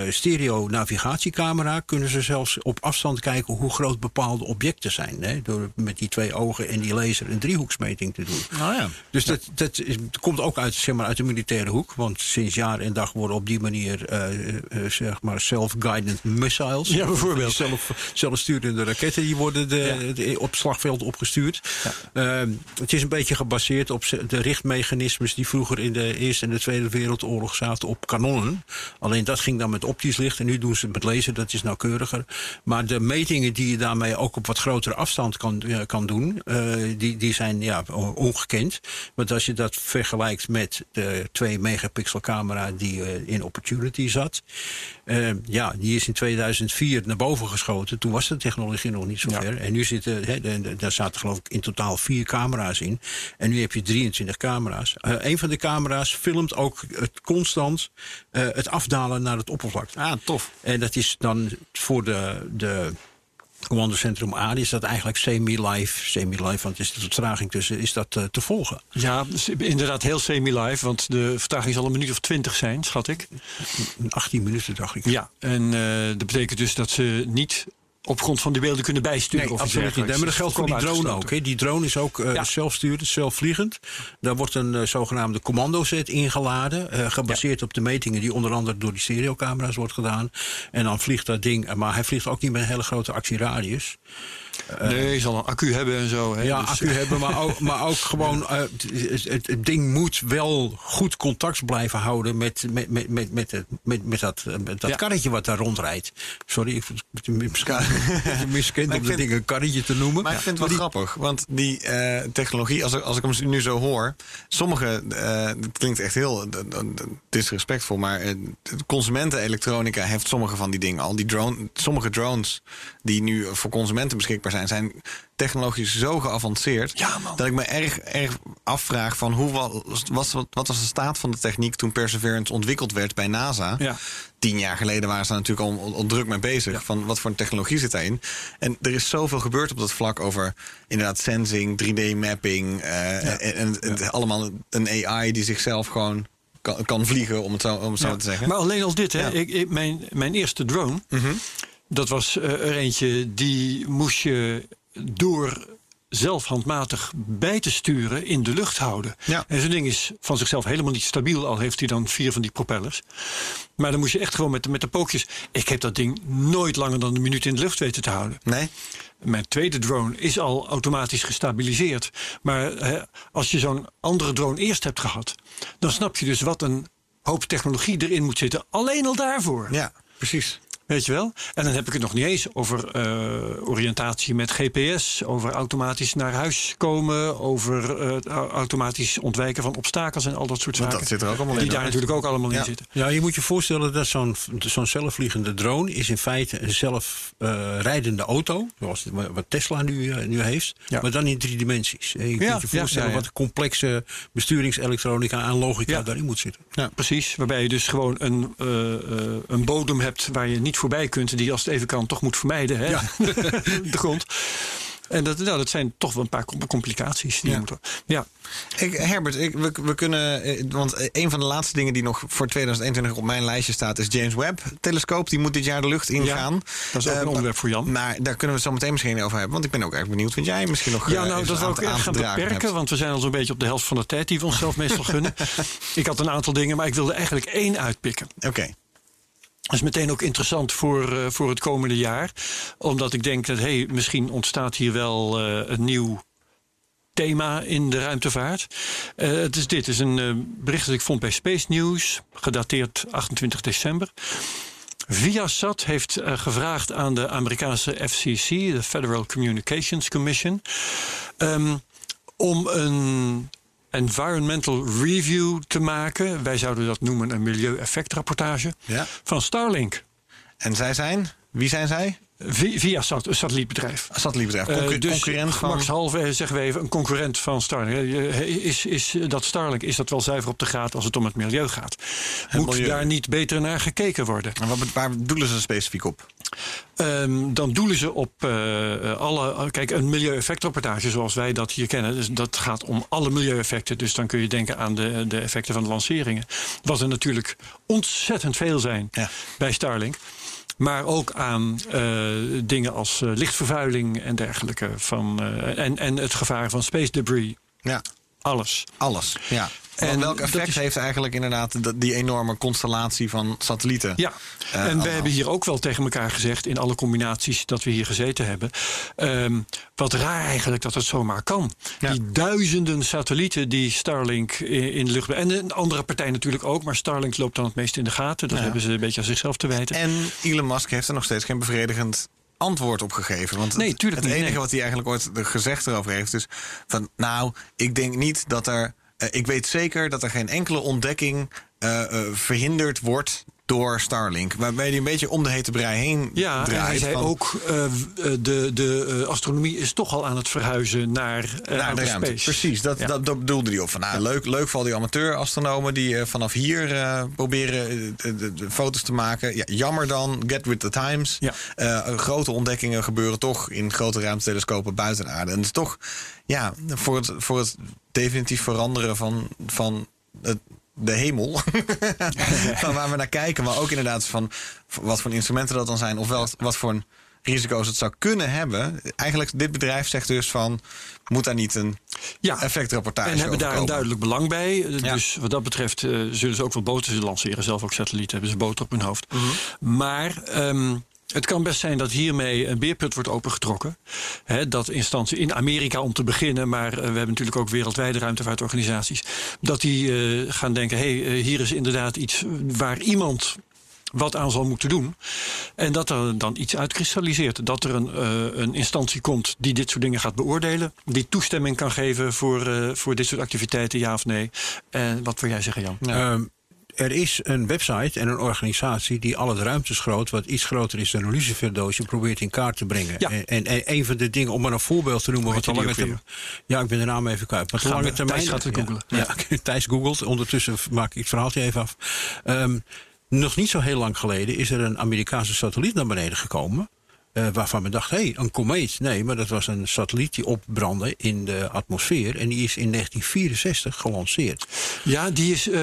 stereo-navigatiecamera kunnen ze zelfs op afstand kijken hoe groot bepaalde objecten zijn. Hè, door met die twee ogen en die laser een driehoeksmeting te doen. Nou ja. Dus dat, dat is- komt ook uit, zeg maar, uit de militaire hoek. Want sinds jaar en dag worden op die manier eh, eh, zeg maar self-guided missiles. Ja, bijvoorbeeld. Zelf, zelfsturende raketten die worden de, de- op slagveld opgestuurd. Ehm, het is een beetje gebaseerd op de richtmechanismes die vroeger in de Eerste en de Tweede Wereldoorlog zaten op kanonnen. Alleen dat ging dan met optisch licht en nu doen ze het met laser, dat is nauwkeuriger. Maar de metingen die je daarmee ook op wat grotere afstand kan, eh, kan doen, eh, die, die zijn ja, ongekend. Want als je dat vergelijkt met de 2 megapixel camera die eh, in Opportunity zat, ja, die is in 2004 naar boven geschoten. Toen was de technologie nog niet zo Ja. ver. En nu zitten, de- daar zaten geloof ik in totaal vier camera's in. En nu heb je 23 camera's. Een van de camera's filmt ook het constant het afdalen naar het oppervlak. Ah, tof. En dat is dan voor de, de commandocentrum A is dat eigenlijk semi-live. Semi-live, want er is de vertraging tussen, is dat eh, te volgen. Ja, inderdaad heel semi-live, want de vertraging zal een minuut of twintig zijn, schat ik. In 18 minuten dacht ik. Ja, en eh, dat betekent dus dat ze niet op grond van die beelden kunnen bijsturen. Nee, of absoluut niet. Nee, maar dat geldt voor die drone ook. Die drone is ook eh Ja. zelfsturend, zelfvliegend. Daar wordt een eh, zogenaamde commandoset ingeladen. eh, gebaseerd op de metingen die onder andere door die stereocamera's wordt gedaan. En dan vliegt dat ding. eh, Maar hij vliegt ook niet met een hele grote actieradius. Nee, je zal een accu hebben en zo. Hè, Ja, dus- accu hebben, maar ook, maar ook gewoon. eh, het, het- het ding moet wel goed contact blijven houden met, met, met, met, met, met, met dat, eh, met dat Ja. karretje wat daar rondrijdt. Sorry, ik misschien miskend om dat ding een karretje te noemen. Maar ik vind het wel grappig, want die eh, technologie, als ik, als ik hem nu zo hoor, sommige, eh, het klinkt echt heel eh, eh, disrespectvol, maar eh, consumentenelektronica heeft sommige van die dingen al. Die drone, sommige drones die nu voor consumenten beschikbaar zijn, zijn technologisch zo geavanceerd Ja, dat ik me erg, erg afvraag van hoe was, was, wat was de staat van de techniek toen Perseverance ontwikkeld werd bij NASA. Ja. Tien jaar geleden waren ze daar natuurlijk al, al, al druk mee bezig. Ja. Van wat voor een technologie zit daarin. En er is zoveel gebeurd op dat vlak over inderdaad sensing, 3D-mapping. en, en het- allemaal een AI die zichzelf gewoon kan, kan vliegen, om het zo, om het zo Ja. te zeggen. Maar alleen al dit, hè. Ja. Ik, ik- mijn, mijn eerste drone, dat was eh, er eentje die moest je door zelf handmatig bij te sturen in de lucht houden. Ja. En zo'n ding is van zichzelf helemaal niet stabiel, al heeft hij dan vier van die propellers. Maar dan moest je echt gewoon met, de- met de pookjes. Ik heb dat ding nooit langer dan een minuut in de lucht weten te houden. Nee? Mijn tweede drone is al automatisch gestabiliseerd. Maar hè, als je zo'n andere drone eerst hebt gehad, dan snap je dus wat een hoop technologie erin moet zitten. Alleen al daarvoor. Ja, precies. Weet je wel? En dan heb ik het nog niet eens over eh, oriëntatie met GPS, over automatisch naar huis komen, over eh, au- automatisch ontwijken van obstakels en al dat soort Want zaken. dat zit er ook allemaal in, Die daar natuurlijk ook allemaal Ja. in zitten. Ja, je moet je voorstellen dat zo'n zo'n zelfvliegende drone is in feite een zelfrijdende auto. Zoals wat Tesla nu, eh, nu heeft. Ja. Maar dan in drie dimensies. En Je Ja, kunt je voorstellen ja, ja. wat complexe besturingselektronica en logica Ja. daarin moet zitten. Ja, precies. Waarbij je dus gewoon een, eh, eh, een bodem hebt waar je niet voorbij kunt. Die als het even kan toch moet vermijden. Hè? de grond. En dat, nou, dat zijn toch wel een paar com- complicaties. Die Ja. je moet, ja. Ik, Herbert, ik, we, we kunnen. eh, Want eh, een van de laatste dingen die nog voor 2021 op mijn lijstje staat, is James Webb-telescoop. Die moet dit jaar de lucht ingaan. dat is ook Eh, een onderwerp voor Jan. Maar daar kunnen we het zo meteen misschien over hebben. Want ik ben ook erg benieuwd wat jij misschien nog. Ja, eh, nou, dat wil ik erg gaan beperken. hebt. Want we zijn al zo'n beetje op de helft van de tijd die we onszelf meestal gunnen. Ik had een aantal dingen, maar ik wilde eigenlijk één uitpikken. Oké. Dat is meteen ook interessant voor, eh, voor het komende jaar. Omdat ik denk dat hey, misschien ontstaat hier wel eh, een nieuw thema in de ruimtevaart. Eh, het is dit, is een bericht dat ik vond bij Space News, gedateerd 28 december. Viasat heeft gevraagd aan de Amerikaanse FCC, de Federal Communications Commission, ehm, om een environmental review te maken. Wij zouden dat noemen een milieueffectrapportage Ja. van Starlink. En zij zijn? Wie zijn zij? Vi- Viasat, een satellietbedrijf. Een Satellietbedrijf. Eh, dus concurrent van. gemakshalve eh, zeggen we even een concurrent van Starlink. Eh, Is, is dat Starlink is dat wel zuiver op de graad als het om het milieu gaat? Moet milieu. daar niet beter naar gekeken worden? En wat, waar doelen ze specifiek op? Ehm, dan doelen ze op eh, alle. Kijk, een milieueffectrapportage zoals wij dat hier kennen. Dus dat gaat om alle milieueffecten. Dus dan kun je denken aan de, de effecten van de lanceringen. Wat er natuurlijk ontzettend veel zijn Ja. bij Starlink. Maar ook aan eh, dingen als eh, lichtvervuiling en dergelijke. Van, en, en het gevaar van space debris. Ja, Alles. alles. Ja. En welk effect is- heeft eigenlijk inderdaad die enorme constellatie van satellieten? Ja, Eh, en we hebben hier ook wel tegen elkaar gezegd... in alle combinaties dat we hier gezeten hebben... ehm, wat raar eigenlijk dat het zomaar kan. Ja. Die duizenden satellieten die Starlink in, in de lucht... en een andere partij natuurlijk ook... maar Starlink loopt dan het meest in de gaten. Dat Ja. hebben ze een beetje aan zichzelf te wijten. En Elon Musk heeft er nog steeds geen bevredigend antwoord op gegeven. Want Nee, het- het enige nee. wat hij eigenlijk ooit gezegd erover heeft is van... nou, ik denk niet dat er... eh, ik weet zeker dat er geen enkele ontdekking eh, eh, verhinderd wordt door Starlink. Waarbij hij een beetje om de hete brei heen Ja, draait. hij zei van- ook... eh, de, de eh, astronomie is toch al aan het verhuizen naar, eh, Naar de ruimte. Precies, dat, Ja. dat, dat bedoelde hij op. Van, nou, leuk, leuk voor al die amateur-astronomen die eh, vanaf hier eh, proberen eh, de, foto's te maken. Ja, jammer dan, get with the times. Eh, grote ontdekkingen gebeuren toch in grote ruimtetelescopen buiten de aarde. En het is toch ja, voor, het, voor het definitief veranderen van, van het, de hemel. van waar we naar kijken. Maar ook inderdaad van wat voor instrumenten dat dan zijn. Of wel, wat voor risico's het zou kunnen hebben. Eigenlijk, dit bedrijf zegt dus van... moet daar niet een Ja. effectrapportage En hebben daar een duidelijk belang bij. Eh, Ja. Dus wat dat betreft eh, zullen ze ook wel boten lanceren. Zelf ook satellieten hebben ze boten op hun hoofd. Maar ehm, het kan best zijn dat hiermee een beerput wordt opengetrokken. Hè, dat instantie in Amerika om te beginnen, maar eh, we hebben natuurlijk ook wereldwijde ruimtevaartorganisaties. Dat die eh, gaan denken: hé, hey, eh, hier is inderdaad iets waar iemand wat aan zal moeten doen. En dat er dan iets uitkristalliseert. Dat er een, eh, een instantie komt die dit soort dingen gaat beoordelen. Die toestemming kan geven voor, eh, voor dit soort activiteiten, ja of nee. En wat wil jij zeggen, Jan? Ehm, er is een website en een organisatie die al het ruimtesgroot, wat iets groter is dan een luciferdoosje, probeert in kaart te brengen. Ja. En, en, en een van de dingen, om maar een voorbeeld te noemen, wat de lange termijn. Ja, ik ben de naam even kwijt. Maar de lange termijn. Thijs gaat het ja, googlen. Ja, Thijs googelt. Ondertussen maak ik het verhaaltje even af. Ehm, nog niet zo heel lang geleden is er een Amerikaanse satelliet naar beneden gekomen. Eh, waarvan men dacht, hé, hey, een komeet. Nee, maar dat was een satelliet die opbrandde in de atmosfeer. En die is in 1964 gelanceerd. Ja, die is, eh,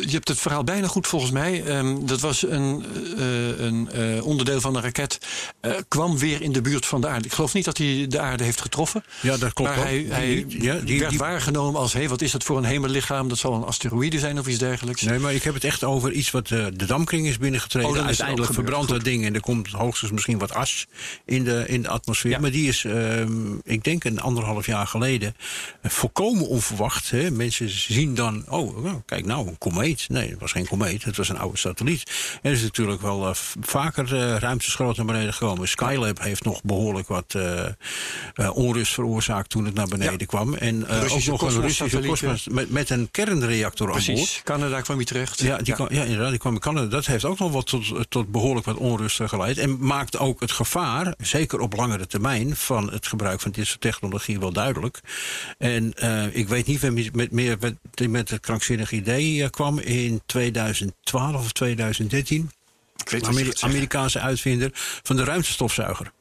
je hebt het verhaal bijna goed volgens mij. Ehm, dat was een, eh, een onderdeel van een raket. kwam weer in de buurt van de aarde. Ik geloof niet dat hij de aarde heeft getroffen. Ja, dat klopt Maar ook. hij, ja, die- werd die- waargenomen als: hé, wat is dat voor een hemellichaam? Dat zal een asteroïde zijn of iets dergelijks. Nee, maar ik heb het echt over iets wat de damkring is binnengetreden. Oh, is Uiteindelijk verbrandt dat ding en er komt hoogstens misschien wat as in de, in de atmosfeer. Ja. Maar die is, ehm, ik denk een anderhalf jaar geleden, eh, volkomen onverwacht. Hè. Mensen zien dan, oh, nou, kijk nou, een komeet. Nee, het was geen komeet, het was een oude satelliet. En er is natuurlijk wel eh, vaker eh ruimteschroot naar beneden gekomen. Skylab heeft nog behoorlijk wat onrust veroorzaakt toen het naar beneden Ja. kwam. En ook nog een Russische kosmos met, met een kernreactor aan boord. Canada kwam hij terecht. Ja, die Kwam, ja, inderdaad, die kwam in Canada. Dat heeft ook nog wat tot, tot behoorlijk wat onrust geleid. En maakt ook het gevaar, zeker op langere termijn, van het gebruik van dit soort technologie wel duidelijk. En eh, ik weet niet wie met, meer met, met het krankzinnig idee eh, kwam in 2012 of 2013. Ik weet Ameri-. Amerikaanse uitvinder van de ruimtestofzuiger.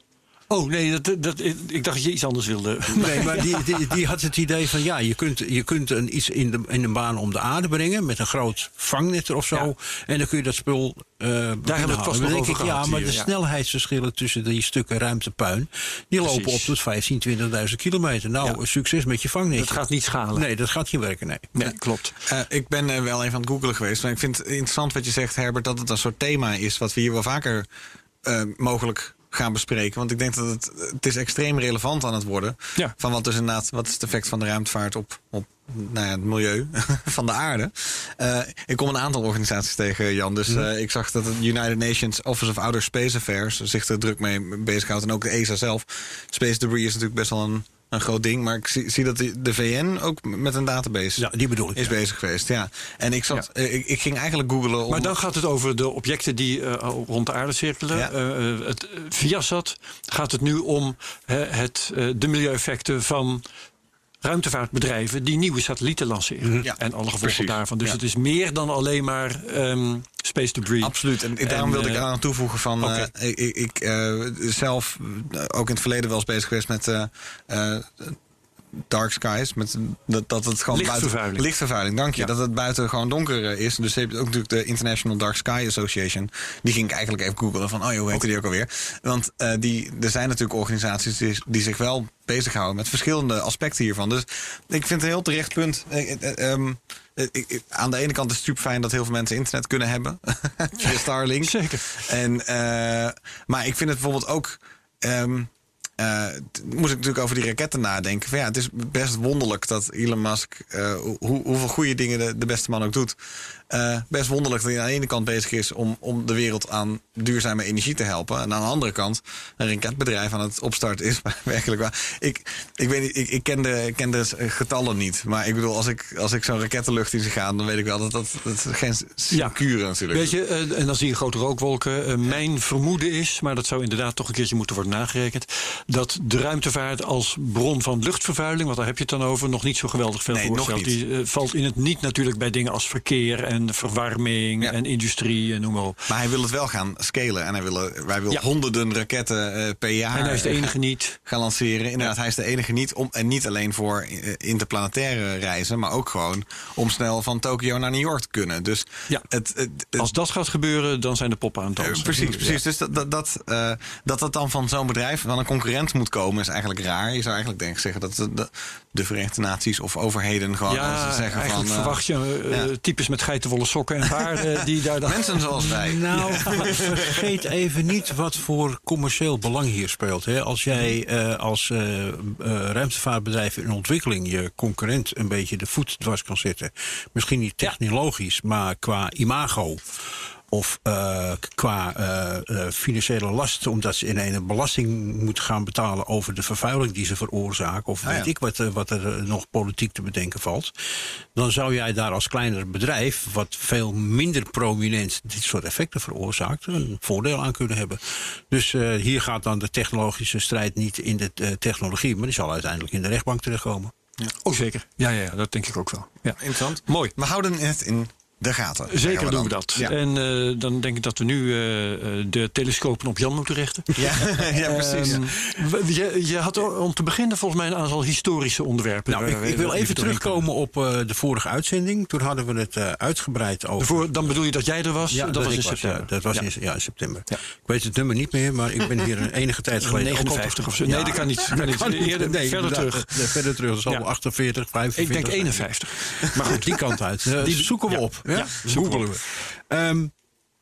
Oh nee, dat, dat, ik dacht dat je iets anders wilde. Nee, maar die, die, die had het idee van ja, je kunt, je kunt een, iets in de, in een baan om de aarde brengen met een groot vangnet of zo. Ja. En dan kun je dat spul. eh hebben we het pas nog denk over ik, ja, maar hier, de ja. snelheidsverschillen tussen die stukken ruimtepuin, die lopen op tot 15, 20.000 kilometer. Nou, Ja. succes met je vangnetje. Dat gaat niet schalen. Nee, dat gaat niet werken, nee. Nee, klopt. Eh, ik ben eh, wel even aan het googelen geweest. Maar ik vind het interessant wat je zegt, Herbert, dat het een soort thema is wat we hier wel vaker eh, mogelijk gaan bespreken. Want ik denk dat het, het is extreem relevant aan het worden. Ja. Van wat dus inderdaad, wat is het effect van de ruimtevaart op, op nou ja, het milieu van de aarde. Eh, ik kom een aantal organisaties tegen, Jan. Dus eh, ik zag dat het United Nations Office of Outer Space Affairs zich er druk mee bezighoudt. En ook de ESA zelf. Space debris is natuurlijk best wel een, een groot ding. Maar ik zie, zie dat de, de VN ook met een database Ja, die bedoel ik. is ja. bezig geweest. Ja. En ik, zat, ik, ik ging eigenlijk googelen om. Maar dan gaat het over de objecten die eh, rond de aarde cirkelen. Ja. Eh, eh, het, eh, Viasat gaat het nu om het, de milieueffecten van ruimtevaartbedrijven die nieuwe satellieten lanceren. Ja, en alle gevolgen precies. daarvan. Dus Ja. het is meer dan alleen maar ehm, space debris. Absoluut. En, daarom En, wilde ik eh, aan toevoegen van... eh, ik ik eh, zelf ook in het verleden wel eens bezig geweest met... dark skies. Met, dat, dat het gewoon Lichtvervuiling. buiten. Lichtvervuiling, dank je. Ja. Dat het buiten gewoon donker eh, is. Dus je hebt ook natuurlijk de International Dark Sky Association. Die ging ik eigenlijk even googlen van, oh joh, hoe heette die ook alweer? Want eh, die, er zijn natuurlijk organisaties die, die zich wel bezighouden met verschillende aspecten hiervan. Dus ik vind het een heel terecht punt. Eh, eh, ehm, eh, ik- aan de ene kant is het super fijn dat heel veel mensen internet kunnen hebben. Via Starlink. Zeker. En, maar ik vind het bijvoorbeeld ook. ehm, t- moest ik natuurlijk over die raketten nadenken. Ja, het is best wonderlijk dat Elon Musk, eh, hoe, hoeveel goede dingen de beste man ook doet. Eh, best wonderlijk dat hij aan de ene kant bezig is om, om de wereld aan duurzame energie te helpen. En aan de andere kant een raketbedrijf aan het opstarten is. Maar werkelijk waar. Ik, ik weet niet, ik, ik ken, de, ik ken de getallen niet. Maar ik bedoel, als ik, als ik zo'n raket de lucht in zie gaan, dan weet ik wel dat dat, geen sinecure natuurlijk. Weet je, eh, en dan zie je grote rookwolken. Eh, mijn vermoeden is, maar dat zou inderdaad toch een keertje moeten worden nagerekend, dat de ruimtevaart als bron van luchtvervuiling, want daar heb je het dan over, nog niet zo geweldig veel Nee, voorstelt. nog niet. Die valt in het niet natuurlijk bij dingen als verkeer en verwarming Ja. en industrie en noem maar op. Maar hij wil het wel gaan scalen. En hij wil, wij wil Ja. honderden raketten eh, per jaar en hij is de eh, enige niet. gaan lanceren. Inderdaad, hij is de enige niet. Om, en niet alleen voor eh, interplanetaire reizen, maar ook gewoon om snel van Tokio naar New York te kunnen. Dus Ja. het, het, het- Als dat gaat gebeuren, dan zijn de poppen aan het eh, dansen. precies, precies. Dus dat dat, dat, eh, dat dat dan van zo'n bedrijf, van een concurrent moet komen, is eigenlijk raar. Je zou eigenlijk denk ik zeggen dat de, de, de Verenigde Naties of overheden gewoon als Ja, ze zeggen van. eh, verwacht je ja. types met geitenwolle sokken en paarden die daar dan... Mensen zoals wij. Nou, vergeet even niet wat voor commercieel belang hier speelt. Hè. Als jij eh, als eh, eh, ruimtevaartbedrijf in ontwikkeling je concurrent een beetje de voet dwars kan zetten. Misschien niet technologisch, maar qua imago. Of eh, qua eh, eh, financiële last, omdat ze in een belasting moeten gaan betalen over de vervuiling die ze veroorzaken. Of Ah, ja. weet ik wat, wat er nog politiek te bedenken valt. Dan zou jij daar als kleiner bedrijf, wat veel minder prominent dit soort effecten veroorzaakt, een voordeel aan kunnen hebben. Dus eh, hier gaat dan de technologische strijd niet in de eh, technologie, maar die zal uiteindelijk in de rechtbank terechtkomen. Oh, zeker. Ja, ja, ja, dat denk ik ook wel. Ja. Interessant. Mooi. We houden het in de gaten. zeggen Zeker we doen we dat. Ja. En eh, dan denk ik dat we nu eh, eh, de telescopen op Jan moeten richten. Ja, ja, precies. Ehm, je, je had om te beginnen volgens mij een aantal historische onderwerpen. Nou, ik, wil even terugkomen op eh, de vorige uitzending. Toen hadden we het eh, uitgebreid over. Voor, dan bedoel je dat jij er was? dat, was in september. ja, dat was Ja. in, ja, in september. Ja. Ik weet het nummer niet meer, maar ik ben hier een enige tijd geleden. ook al 59 of zo. Ja. Nee, dat kan niet. Kan niet. Kan niet. Eerder, Nee, verder terug. Nee, verder terug. Dat zal Ja. wel 48, 45. Ik denk zijn. 51. Maar goed, die kant uit. Die- zoeken we ja. op. Ja, Googelen we. Ehm,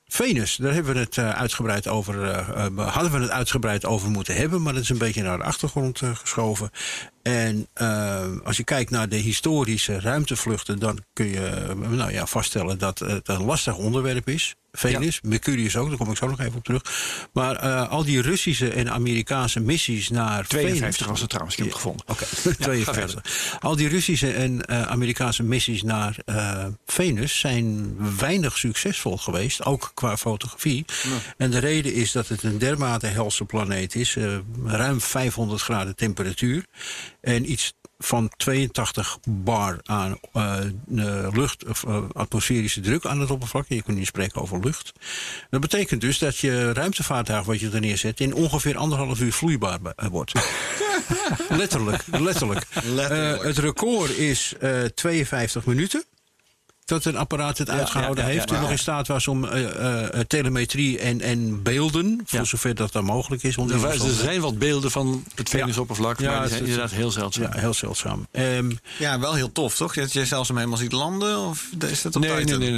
Venus, daar hebben we het eh, uitgebreid over. eh, eh, hadden we het uitgebreid over moeten hebben, maar dat is een beetje naar de achtergrond geschoven. En eh, als je kijkt naar de historische ruimtevluchten, dan kun je eh, nou ja, vaststellen dat het een lastig onderwerp is. Venus, Mercurius ook, daar kom ik zo nog even op terug. Maar eh, al die Russische en Amerikaanse missies naar 52 Venus. was het trouwens, ik heb het gevonden. Oké, ga 52. Al die Russische en eh, Amerikaanse missies naar eh, Venus zijn weinig succesvol geweest, ook qua fotografie. En de reden is dat het een dermate helse planeet is, eh, ruim 500 graden temperatuur en iets van 82 bar aan eh, eh, lucht, of eh, atmosferische druk aan het oppervlak. Je kunt niet spreken over lucht. Dat betekent dus dat je ruimtevaartuig wat je er neerzet in ongeveer anderhalf uur vloeibaar wordt. letterlijk, letterlijk. Letterlijk. Het record is eh 52 minuten. Dat een apparaat het uitgehouden ja, ja, heeft. ja. En nog in staat was om eh, eh, telemetrie en, en beelden, voor Ja. zover dat dan mogelijk is. Er, er zijn wat beelden van het Venusoppervlak, Ja, maar die zijn het- inderdaad heel zeldzaam. Ja, heel zeldzaam. Ehm, Ja, wel heel tof, toch? Dat je zelfs hem helemaal ziet landen? Of is dat op Nee, nee, nee,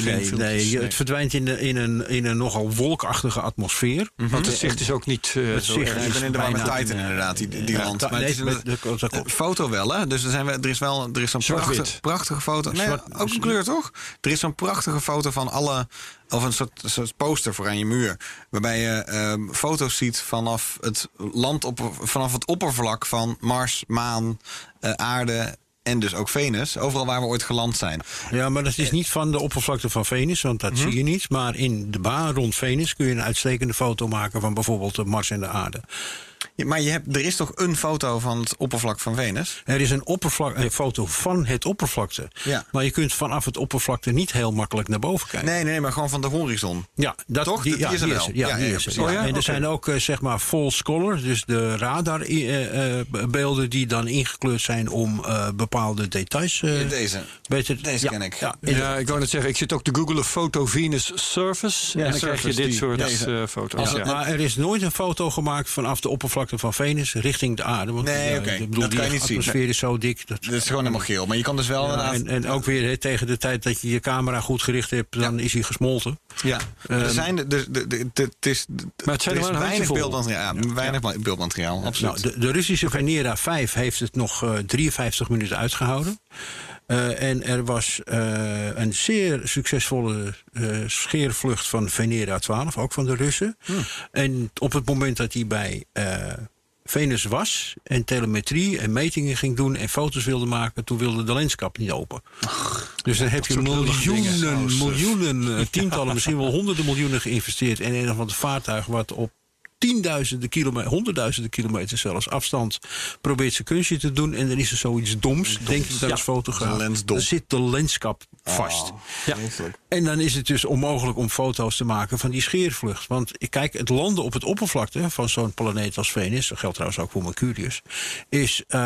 nee, nee. Het verdwijnt in, de, in, een, in een nogal wolkachtige atmosfeer. Want het zicht is ook niet eh, Het zo zicht erg. Ik ben in de war met bijna- Titan inderdaad, die, die Ja, land. Maar het is een- eh, foto wel, hè? Dus er, zijn we, er is wel er is Zwart-wit. prachtige, prachtige foto. Nee, ook een kleur, toch? Er is zo'n prachtige foto van alle... Of een soort, soort poster voor aan je muur. Waarbij je ehm, foto's ziet vanaf het land op, vanaf het oppervlak van Mars, Maan, eh, Aarde en dus ook Venus. Overal waar we ooit geland zijn. Ja, maar dat is niet van de oppervlakte van Venus, want dat zie je niet. Maar in de baan rond Venus kun je een uitstekende foto maken van bijvoorbeeld de Mars en de Aarde. Ja, maar je hebt, er is toch een foto van het oppervlak van Venus? Er is een, oppervlak, een foto van het oppervlakte. Ja. Maar je kunt vanaf het oppervlakte niet heel makkelijk naar boven kijken. Nee, nee, nee, maar gewoon van de horizon. Ja, dat, Toch? Die, Die ja, is er die wel. is er. Ja, Ja, die ja, is er. precies. Ja. Oh ja? En er zijn ook eh, zeg maar false color, dus de radarbeelden die dan ingekleurd zijn om eh, bepaalde details eh, Deze. beter Deze ja, ken ik. Ja, ik wou net zeggen, ik zit ook te googlen foto Venus surface. Ja, en dan krijg je dit die- soort deze. eh, foto's. Maar er is nooit een foto gemaakt vanaf de oppervlakte van Venus richting de aarde. Want, Nee, ja, oké. ik bedoel, Dat kan je niet zien. atmosfeer is zo dik. Dat, Dat is gewoon helemaal geel. Maar je kan dus wel Ja, inderdaad... en, en ook weer tegen de tijd dat je je camera goed gericht hebt, dan is hij gesmolten. Ja, er Ehm, zijn de, de, de, de- het is, Maar het zijn er er is weinig beeldmateriaal. Ja, weinig beeldmateriaal, absoluut. Nou, de, de Russische Venera 5 heeft het nog eh, 53 minuten uitgehouden. Eh, en er was eh, een zeer succesvolle eh, scheervlucht van Venera 12, ook van de Russen. En op het moment dat hij bij Venus was en telemetrie en metingen ging doen en foto's wilde maken, toen wilde de lenskap niet open. dus dan heb je miljoenen, miljoenen, eh, tientallen, misschien wel honderden miljoenen geïnvesteerd in een of ander vaartuig wat op tienduizenden kilometer, honderdduizenden kilometer zelfs afstand probeert zijn kunstje te doen. En dan is er zoiets doms, denk ik dan als fotograaf. Dan zit de lenskap vast. Ja. En dan is het dus onmogelijk om foto's te maken van die scheervlucht. Want ik kijk, het landen op het oppervlakte van zo'n planeet als Venus, dat geldt trouwens ook voor Mercurius, is eh,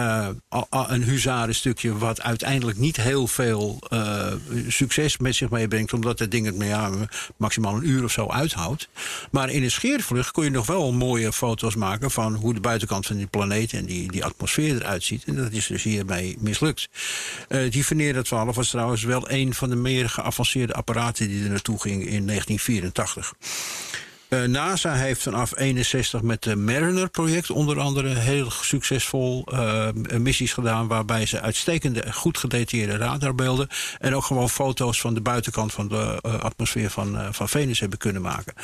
a- een huzarenstukje wat uiteindelijk niet heel veel eh, succes met zich meebrengt, omdat het ding het maar ja, maximaal een uur of zo uithoudt. Maar in een scheervlucht kun je nog wel mooie foto's maken van hoe de buitenkant van die planeet en die, die atmosfeer eruit ziet. En dat is dus hiermee mislukt. Eh, die Venera 12 was trouwens wel een van de meer geavanceerde apparaten die er naartoe ging in 1984. Eh, NASA heeft vanaf 61 met het Mariner-project onder andere heel succesvol eh, missies gedaan. Waarbij ze uitstekende, goed gedetailleerde radarbeelden. en ook gewoon foto's van de buitenkant van de atmosfeer van, van Venus hebben kunnen maken.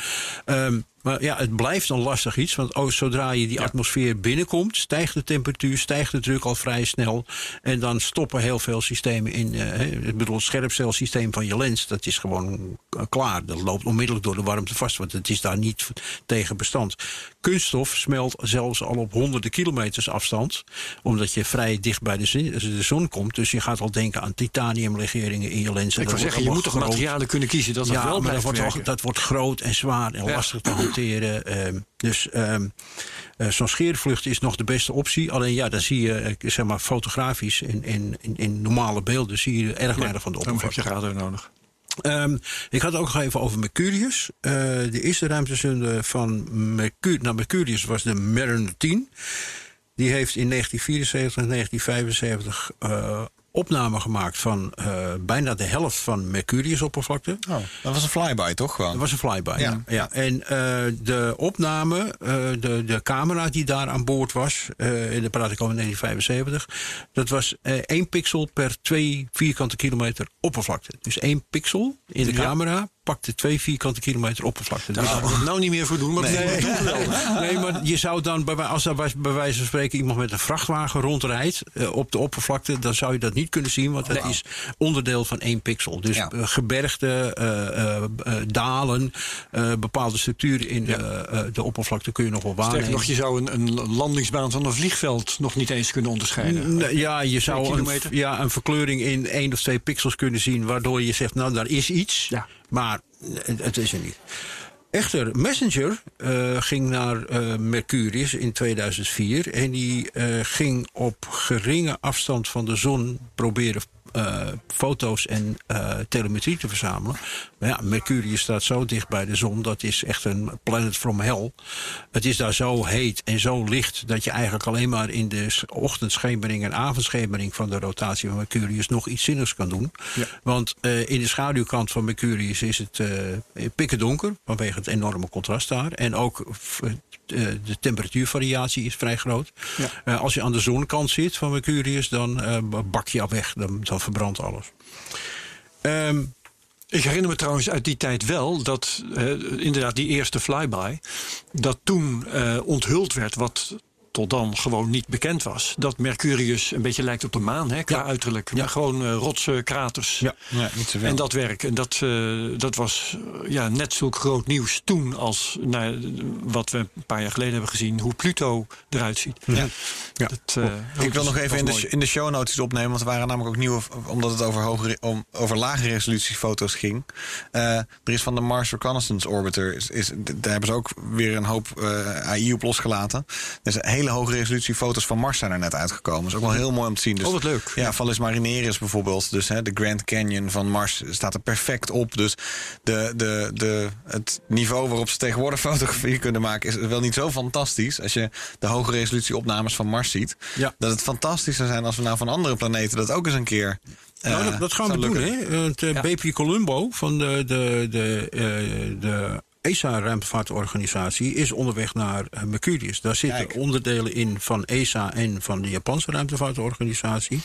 Ehm, maar ja, het blijft een lastig iets. Want oh, zodra je die atmosfeer binnenkomt, stijgt de temperatuur, stijgt de druk al vrij snel. En dan stoppen heel veel systemen in. hè, ik bedoel, het scherpstelsysteem van je lens, dat is gewoon klaar. Dat loopt onmiddellijk door de warmte vast, want het is daar niet tegen bestand. Kunststof smelt zelfs al op honderden kilometers afstand, omdat je vrij dicht bij de zon, de zon komt. Dus je gaat al denken aan titaniumlegeringen in je lens. En Ik wil zeggen, je moet toch materialen kunnen kiezen dat dat Ja, wel maar dat wordt, wel- dat wordt groot en zwaar en Ja. lastig te hanteren. ehm, dus ehm, eh, zo'n scheervlucht is nog de beste optie. Alleen ja, dan zie je, eh, zeg maar, fotografisch in, in, in, normale beelden zie je erg weinig van de Dan heb je oppervlakte. radar nodig. Ehm, ik had het ook nog even over Mercurius. Eh, de eerste ruimtezonde van Mercur naar Mercurius was de Mariner 10. Die heeft in 1974 en 1975 eh opname gemaakt van eh, bijna de helft van Mercurius oppervlakte. Oh, dat was een flyby, toch? Gewoon? Dat was een flyby. Ja. Ja. En eh, de opname, eh, de, de camera die daar aan boord was, en daar praat ik over 1975, dat was 1 pixel per 2 vierkante kilometer oppervlakte. Dus 1 pixel in de camera pakte 2 vierkante kilometer oppervlakte. Daar gaan we het nou niet meer voor doen. Maar Nee, wel. nee, maar je zou dan, bij, als bij, bij wijze van spreken iemand met een vrachtwagen rondrijdt eh, op de oppervlakte, dan zou je dat niet kunnen zien, want dat is onderdeel van één pixel. Dus Ja. eh, gebergte, eh, dalen, bepaalde structuren in de, de oppervlakte kun je nog wel Sterker waarnemen. nog, je zou een, een landingsbaan van een vliegveld nog niet eens kunnen onderscheiden. Nee, Ja, je zou een, ja, een verkleuring in één of twee pixels kunnen zien, waardoor je zegt, nou, daar is iets. Ja. Maar het, is er niet. Echter, Messenger eh, ging naar eh, Mercurius in 2004 en die eh, ging op geringe afstand van de zon proberen eh, foto's en eh, telemetrie te verzamelen. Maar ja, Mercurius staat zo dicht bij de zon, dat is echt een planet from hell. Het is daar zo heet en zo licht dat je eigenlijk alleen maar in de ochtendschemering en avondschemering van de rotatie van Mercurius nog iets zinnigs kan doen. Want eh, in de schaduwkant van Mercurius is het pikken donker vanwege het enorme contrast daar. En ook de temperatuurvariatie is vrij groot. Ja. Als je aan de zonkant zit van Mercurius, dan bak je af weg. Dan, dan verbrandt alles. Ehm, Ik herinner me trouwens uit die tijd wel dat inderdaad die eerste flyby, dat toen eh, onthuld werd wat tot dan gewoon niet bekend was. Dat Mercurius een beetje lijkt op de maan, hè, qua Ja. uiterlijk. Ja. Maar gewoon eh, rotsen, kraters. Ja. Ja, niet. En dat werk, en dat, eh, dat was eh, ja, net zulk groot nieuws toen als nou, wat we een paar jaar geleden hebben gezien, hoe Pluto eruit ziet. Ja. Ja. Dat, eh, Ik wil nog even in de, in de show notes opnemen, want er waren namelijk ook nieuwe, omdat het over, hoge, om, over lage resolutiefoto's ging. Eh, er is van de Mars Reconnaissance Orbiter, is, is, daar hebben ze ook weer een hoop AI op losgelaten. Dus hele hoge resolutiefoto's van Mars zijn er net uitgekomen. Dat is ook wel heel mooi om te zien. Dus, Oh, wat leuk. Ja, Valles Marineris bijvoorbeeld, dus hè, de Grand Canyon van Mars staat er perfect op. Dus de, de, de, het niveau waarop ze tegenwoordig fotografie kunnen maken is wel niet zo fantastisch. Als je de hoge resolutie opnames van Mars ziet. Ja. Dat het fantastisch zou zijn als we nou van andere planeten dat ook eens een keer. Nou, eh, dat, dat gaan we doen, hè? Het eh, Ja. BP Columbo van de, de, de, eh, de ESA-ruimtevaartorganisatie is onderweg naar eh, Mercurius. Daar zitten Kijk. onderdelen in van ESA en van de Japanse ruimtevaartorganisatie.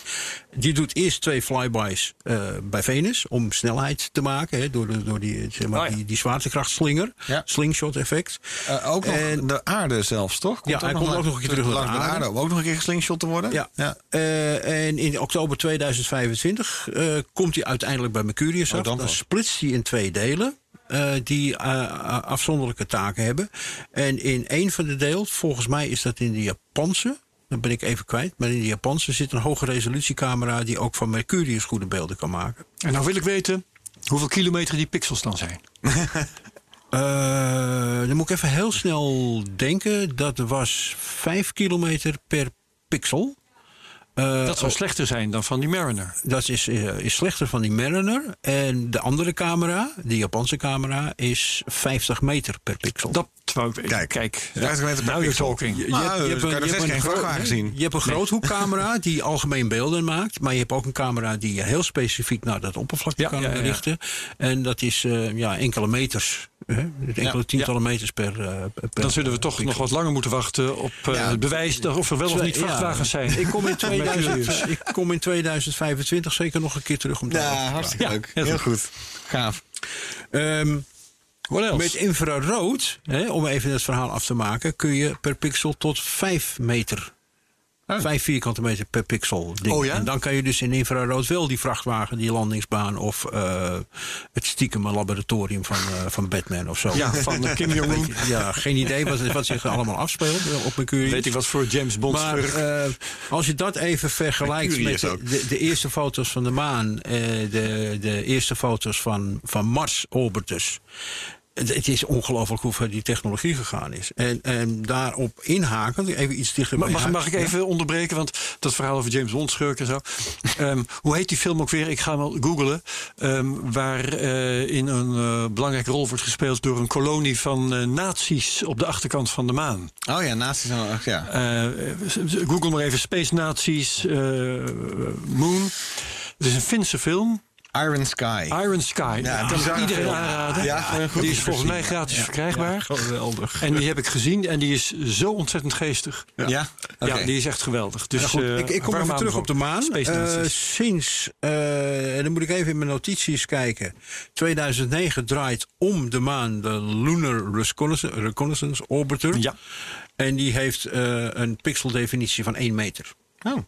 Die doet eerst twee flybys eh, bij Venus om snelheid te maken, hè, door, de, door die, zeg maar, Oh ja. die, die zwaartekrachtslinger, Ja. slingshot effect. Eh, ook nog En- de aarde zelfs, toch? Ja, hij komt ook nog een keer terug naar de aarde. aarde. Om ook nog een keer geslingshot te worden. Ja. ja. Eh, en in oktober 2025 eh, komt hij uiteindelijk bij Mercurius Oh, af. dan Dan splitst hij in twee delen. Eh, die eh, afzonderlijke taken hebben. En in één van de delen, volgens mij is dat in de Japanse. Dan ben ik even kwijt. Maar in de Japanse zit een hoge resolutiecamera. die ook van Mercurius goede beelden kan maken. En nou wil ik weten hoeveel kilometer die pixels dan zijn. Eh, dan moet ik even heel snel denken. Dat was 5 kilometer per pixel. Eh, Dat zou slechter zijn dan van die Mariner. Dat is, eh, is slechter van die Mariner. En de andere camera, de Japanse camera, is 50 meter per pixel. Dat wou ik weten. Kijk, Kijk, 50 meter per now you're pixel. talking. Je, Nou, je, hebt je een- je hebt geen een. Je hebt groothoekcamera die algemeen beelden maakt. Maar je hebt ook een camera die je heel specifiek naar dat oppervlakte Ja, kan ja, ja, ja. richten. En dat is eh, ja, enkele meters. Hè? Enkele Ja, tientallen meters per, eh, per Dan zullen we toch nog wat langer moeten wachten op eh, Ja. het bewijs dat of er wel of niet Ja, vrachtwagens zijn. Ik kom, in Mercurius. 2000, ik kom in 2025 zeker nog een keer terug om te Ja, hartstikke leuk. heel Heel goed. Gaaf. Ehm, What else? Met infrarood, hè, om even het verhaal af te maken, kun je per pixel tot 5 meter. 5 vierkante meter per pixel. Ding. Oh ja? En dan kan je dus in infrarood wel die vrachtwagen, die landingsbaan of eh, het stiekem laboratorium van, eh, van Batman of zo. Ja, van eh, Kim Jong-un. Ja, geen idee wat, wat zich allemaal afspeelt eh, op Mercurius. Weet ik wat voor James Bond Maar als je dat even vergelijkt Mercurius met de, de, de eerste foto's van de maan, de, de eerste foto's van, van Mars orbiters. Het, het is ongelooflijk hoe ver die technologie gegaan is. En, en daarop inhakend, even iets dichter Ma- bij Mag, mag ik even onderbreken? Want dat verhaal over James Bond schurk en zo. Ehm, hoe heet die film ook weer? Ik ga wel googlen. Ehm, waar eh, in een eh, belangrijke rol wordt gespeeld door een kolonie van eh nazi's op de achterkant van de maan. Oh ja, zijn ja. Eh, Google maar even Space Nazi's eh, Moon. Het is een Finse film. Iron Sky. Iron Sky. Ja, kan zag ik iedereen aanraden. Ja, goed die is volgens mij ja. gratis verkrijgbaar. Geweldig. En die heb ik gezien en die is zo ontzettend geestig. Ja? Ja, die is echt geweldig. Dus, Ja, goed, eh, ik, ik kom even terug op de maan. Eh, sinds, eh, en dan moet ik even in mijn notities kijken. 2009 draait om de maan de Lunar Reconnaissance, Reconnaissance Orbiter. Ja. En die heeft eh, een pixeldefinitie van 1 meter Oh.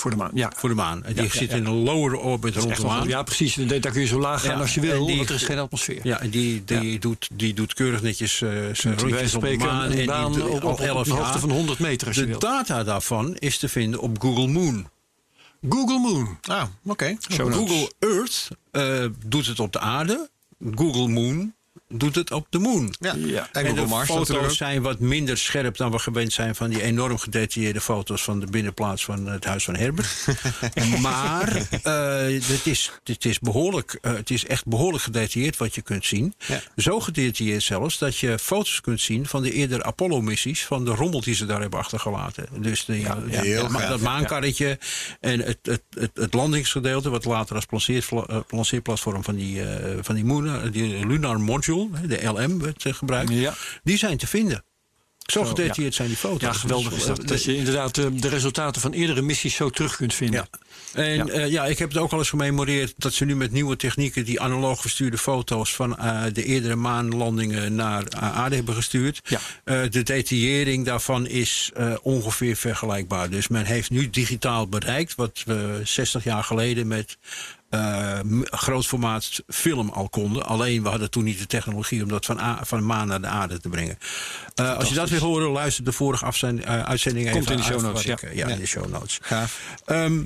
Voor de maan. Ja. voor de maan. En die ja, zit in een lower orbit rond de maan. ja, precies. Daar kun je zo laag gaan als je wil, die- want er is geen atmosfeer. Ja, en die, die, Doet, die doet keurig netjes eh zijn rondjes op de maan. en baan die op, op, op 11 een hoogte van 100 meter als je De data daarvan is te vinden op Google Moon. Google Moon. Ah, oké. Google Earth eh, doet het op de aarde. Google Moon doet het op de moon. Ja. Ja. En de Mars foto's natuurlijk. zijn wat minder scherp dan we gewend zijn van die enorm gedetailleerde foto's van de binnenplaats van het huis van Herbert. maar eh, het, is, het, is behoorlijk, eh, het is echt behoorlijk gedetailleerd wat je kunt zien. Ja. Zo gedetailleerd zelfs dat je foto's kunt zien van de eerdere Apollo-missies, van de rommel die ze daar hebben achtergelaten. Dus de, ja, heel dat, maankarretje en het, het, het, het landingsgedeelte, wat later als eh, lanceerplatform van die, eh, van die, Moon, die Lunar Module, de LM, werd eh, gebruikt. Ja. Die zijn te vinden. Zo gedetailleerd zijn die foto's. Ja, geweldig is dat. Eh, Dat je inderdaad eh, de resultaten van eerdere missies zo terug kunt vinden. Ja. En Ja. ja. ja, ik heb het ook al eens gememoreerd dat ze nu met nieuwe technieken die analoog verstuurde foto's van de eerdere maanlandingen naar aarde hebben gestuurd. Ja. De detaillering daarvan is ongeveer vergelijkbaar. Dus men heeft nu digitaal bereikt wat we 60 jaar geleden met eh, m- groot formaat film al konden. Alleen we hadden toen niet de technologie om dat van, a- van de maan naar de aarde te brengen. Eh, als je dat wil horen, luister de vorige afzijn, eh, uitzending Komt even in de show notes, eh, ja, Ja. in de show notes. Gaaf. Ehm,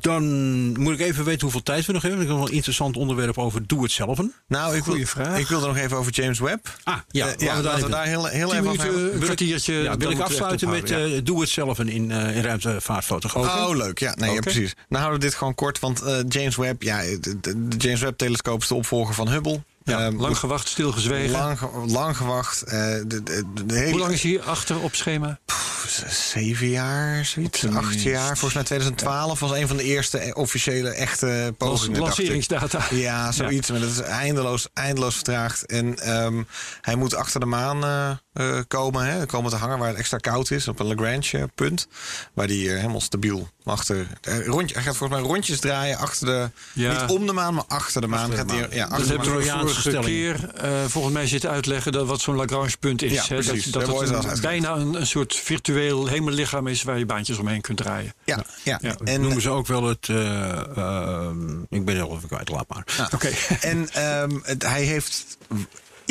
dan moet ik even weten hoeveel tijd we nog hebben. Ik heb nog een interessant onderwerp over doe het zelf. Nou, ik, wil, Goeie vraag. ik wilde nog even over James Webb. Ah, ja, Eh, laten we daar laten we daar heel, heel even over hebben. Ja, dan wil ik echt afsluiten met ja. eh, doe het zelf in, eh, in ruimtevaartfotografie. Oh, leuk. Ja, nee, ja, precies. Nou houden we dit gewoon kort, want eh, James Webb, ja, de, James Webb-telescoop is de opvolger van Hubble. Ja, Ehm, lang gewacht, stilgezwegen. lang, lang gewacht. eh, de, de, de hele, Hoe lang is hij achter op schema? Zeven jaar, zoiets. Acht jaar. Volgens mij 2012 was een van de eerste eh, officiële echte pogingen. Lanceringsdata. Ja, zoiets. Maar dat is eindeloos, eindeloos vertraagd. En ehm, hij moet achter de maan eh, eh, komen. Hè, komen te hangen waar het extra koud is. Op een Lagrange-punt. Waar die helemaal stabiel achter... rondje, hij gaat volgens mij rondjes draaien achter de... Ja. Niet om de maan, maar achter de maan. de gaat ja, Dat achter de hebben maan. we Trojaanse vorige stelling. keer eh, volgens mij zitten uitleggen dat wat zo'n Lagrange-punt is. Ja, hè, precies. Dat, dat bijna een, een soort virtueel hemellichaam is waar je baantjes omheen kunt draaien. Ja, ja. Ja, en, noemen ze ook wel het. eh, ehm, ik ben heel even kwijt, laat maar. Oké. En ehm, het- hij heeft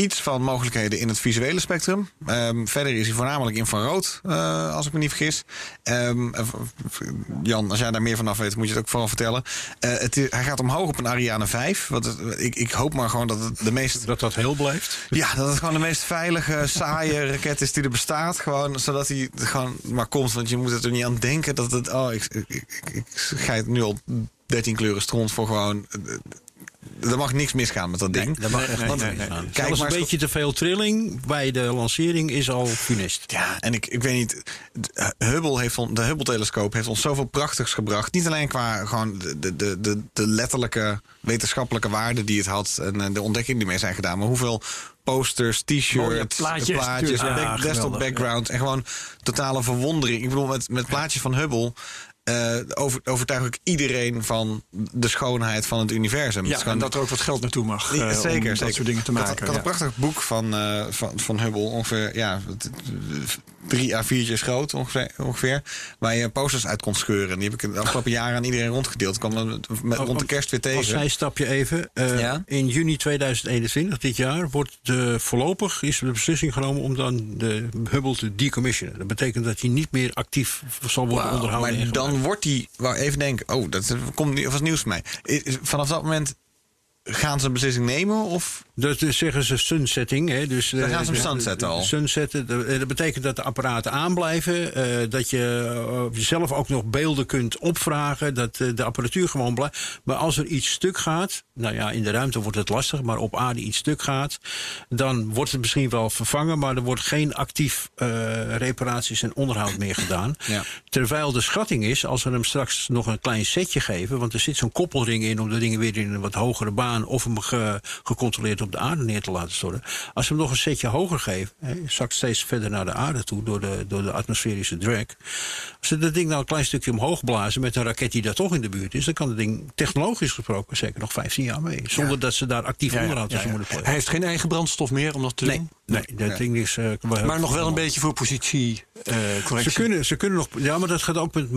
iets van mogelijkheden in het visuele spectrum. Ehm, verder is hij voornamelijk infrarood, eh, als ik me niet vergis. Ehm, eh, Jan, als jij daar meer vanaf weet, moet je het ook vooral vertellen. Eh, het is- hij gaat omhoog op een Ariane 5. Wat het- ik, ik hoop maar gewoon dat het de meest Dat dat heel blijft. ja, dat het gewoon de meest veilige, saaie raket is die er bestaat. Gewoon zodat hij gewoon maar komt. Want je moet er niet aan denken dat het. Oh, ik, ik, ik, ik ga het nu al 13 kleuren stront voor gewoon. Eh, Er mag niks misgaan met dat ding. Dat mag Want- niet misgaan. Kijk Zelfs maar een beetje te veel trilling bij de lancering is al funest. Ja, en ik, ik weet niet. de- Hubble heeft on- de Hubble-telescoop heeft ons zoveel prachtigs gebracht. Niet alleen qua gewoon de, de, de, de, letterlijke wetenschappelijke waarde die het had. En eh, de ontdekkingen die mee zijn gedaan. Maar hoeveel posters, t-shirts, plaatjes back- desktop geweldig, background. En gewoon totale verwondering. Ik bedoel, met, met plaatjes van Hubble. Eh, over, overtuig ik iedereen van de schoonheid van het universum. Ja, en dat er ook wat geld naartoe mag. Eh, zeker, om zeker. dat soort dingen te maken. Ik had een prachtig boek van, eh, van, van Hubble, ongeveer ja, drie A4'tjes groot ongeveer, ongeveer. Waar je posters uit kon scheuren. Die heb ik de afgelopen jaren aan iedereen rondgedeeld. Ik kwam met, rond de kerst weer Als tegen. zijstapje even. eh, Ja? In juni 2021, dit jaar, wordt de, voorlopig is de beslissing genomen om dan de Hubble te decommissionen. Dat betekent dat hij niet meer actief zal worden onderhouden. en maar. Dan wordt die, wou even denken, oh, dat komt was nieuws voor mij. Vanaf dat moment gaan ze een beslissing nemen? Of Dat is, zeggen ze sunsetting. Hè? Dus, Dan eh, gaan ze hem sunsetten al. Sunsetten, dat, eh, dat betekent dat de apparaten aanblijven. eh, dat je zelf ook nog beelden kunt opvragen. Dat de apparatuur gewoon blijft. Maar als er iets stuk gaat. Nou ja, in de ruimte wordt het lastig. Maar op aarde iets stuk gaat. Dan wordt het misschien wel vervangen. Maar er wordt geen actief reparaties en onderhoud meer gedaan. Ja. Terwijl de schatting is, als we hem straks nog een klein setje geven. Want er zit zo'n koppelring in om de dingen weer in een wat hogere baan. of hem ge- gecontroleerd op de aarde neer te laten storten. Als we hem nog een setje hoger geven. Hè, zakt steeds verder naar de aarde toe door de, door de atmosferische drag. Als we dat ding nou een klein stukje omhoog blazen. met een raket die daar toch in de buurt is. dan kan het ding technologisch gesproken zeker nog 15 jaar mee. Zonder dat ze daar actief onderhoud ja, tussen ja. moeten Hij plegen. heeft geen eigen brandstof meer om dat te Nee, doen. Nee, dat ding is. eh, Maar nog wel een beetje voor positie eh, correctie. Ze kunnen, ze kunnen nog. Ja, maar dat gaat ook met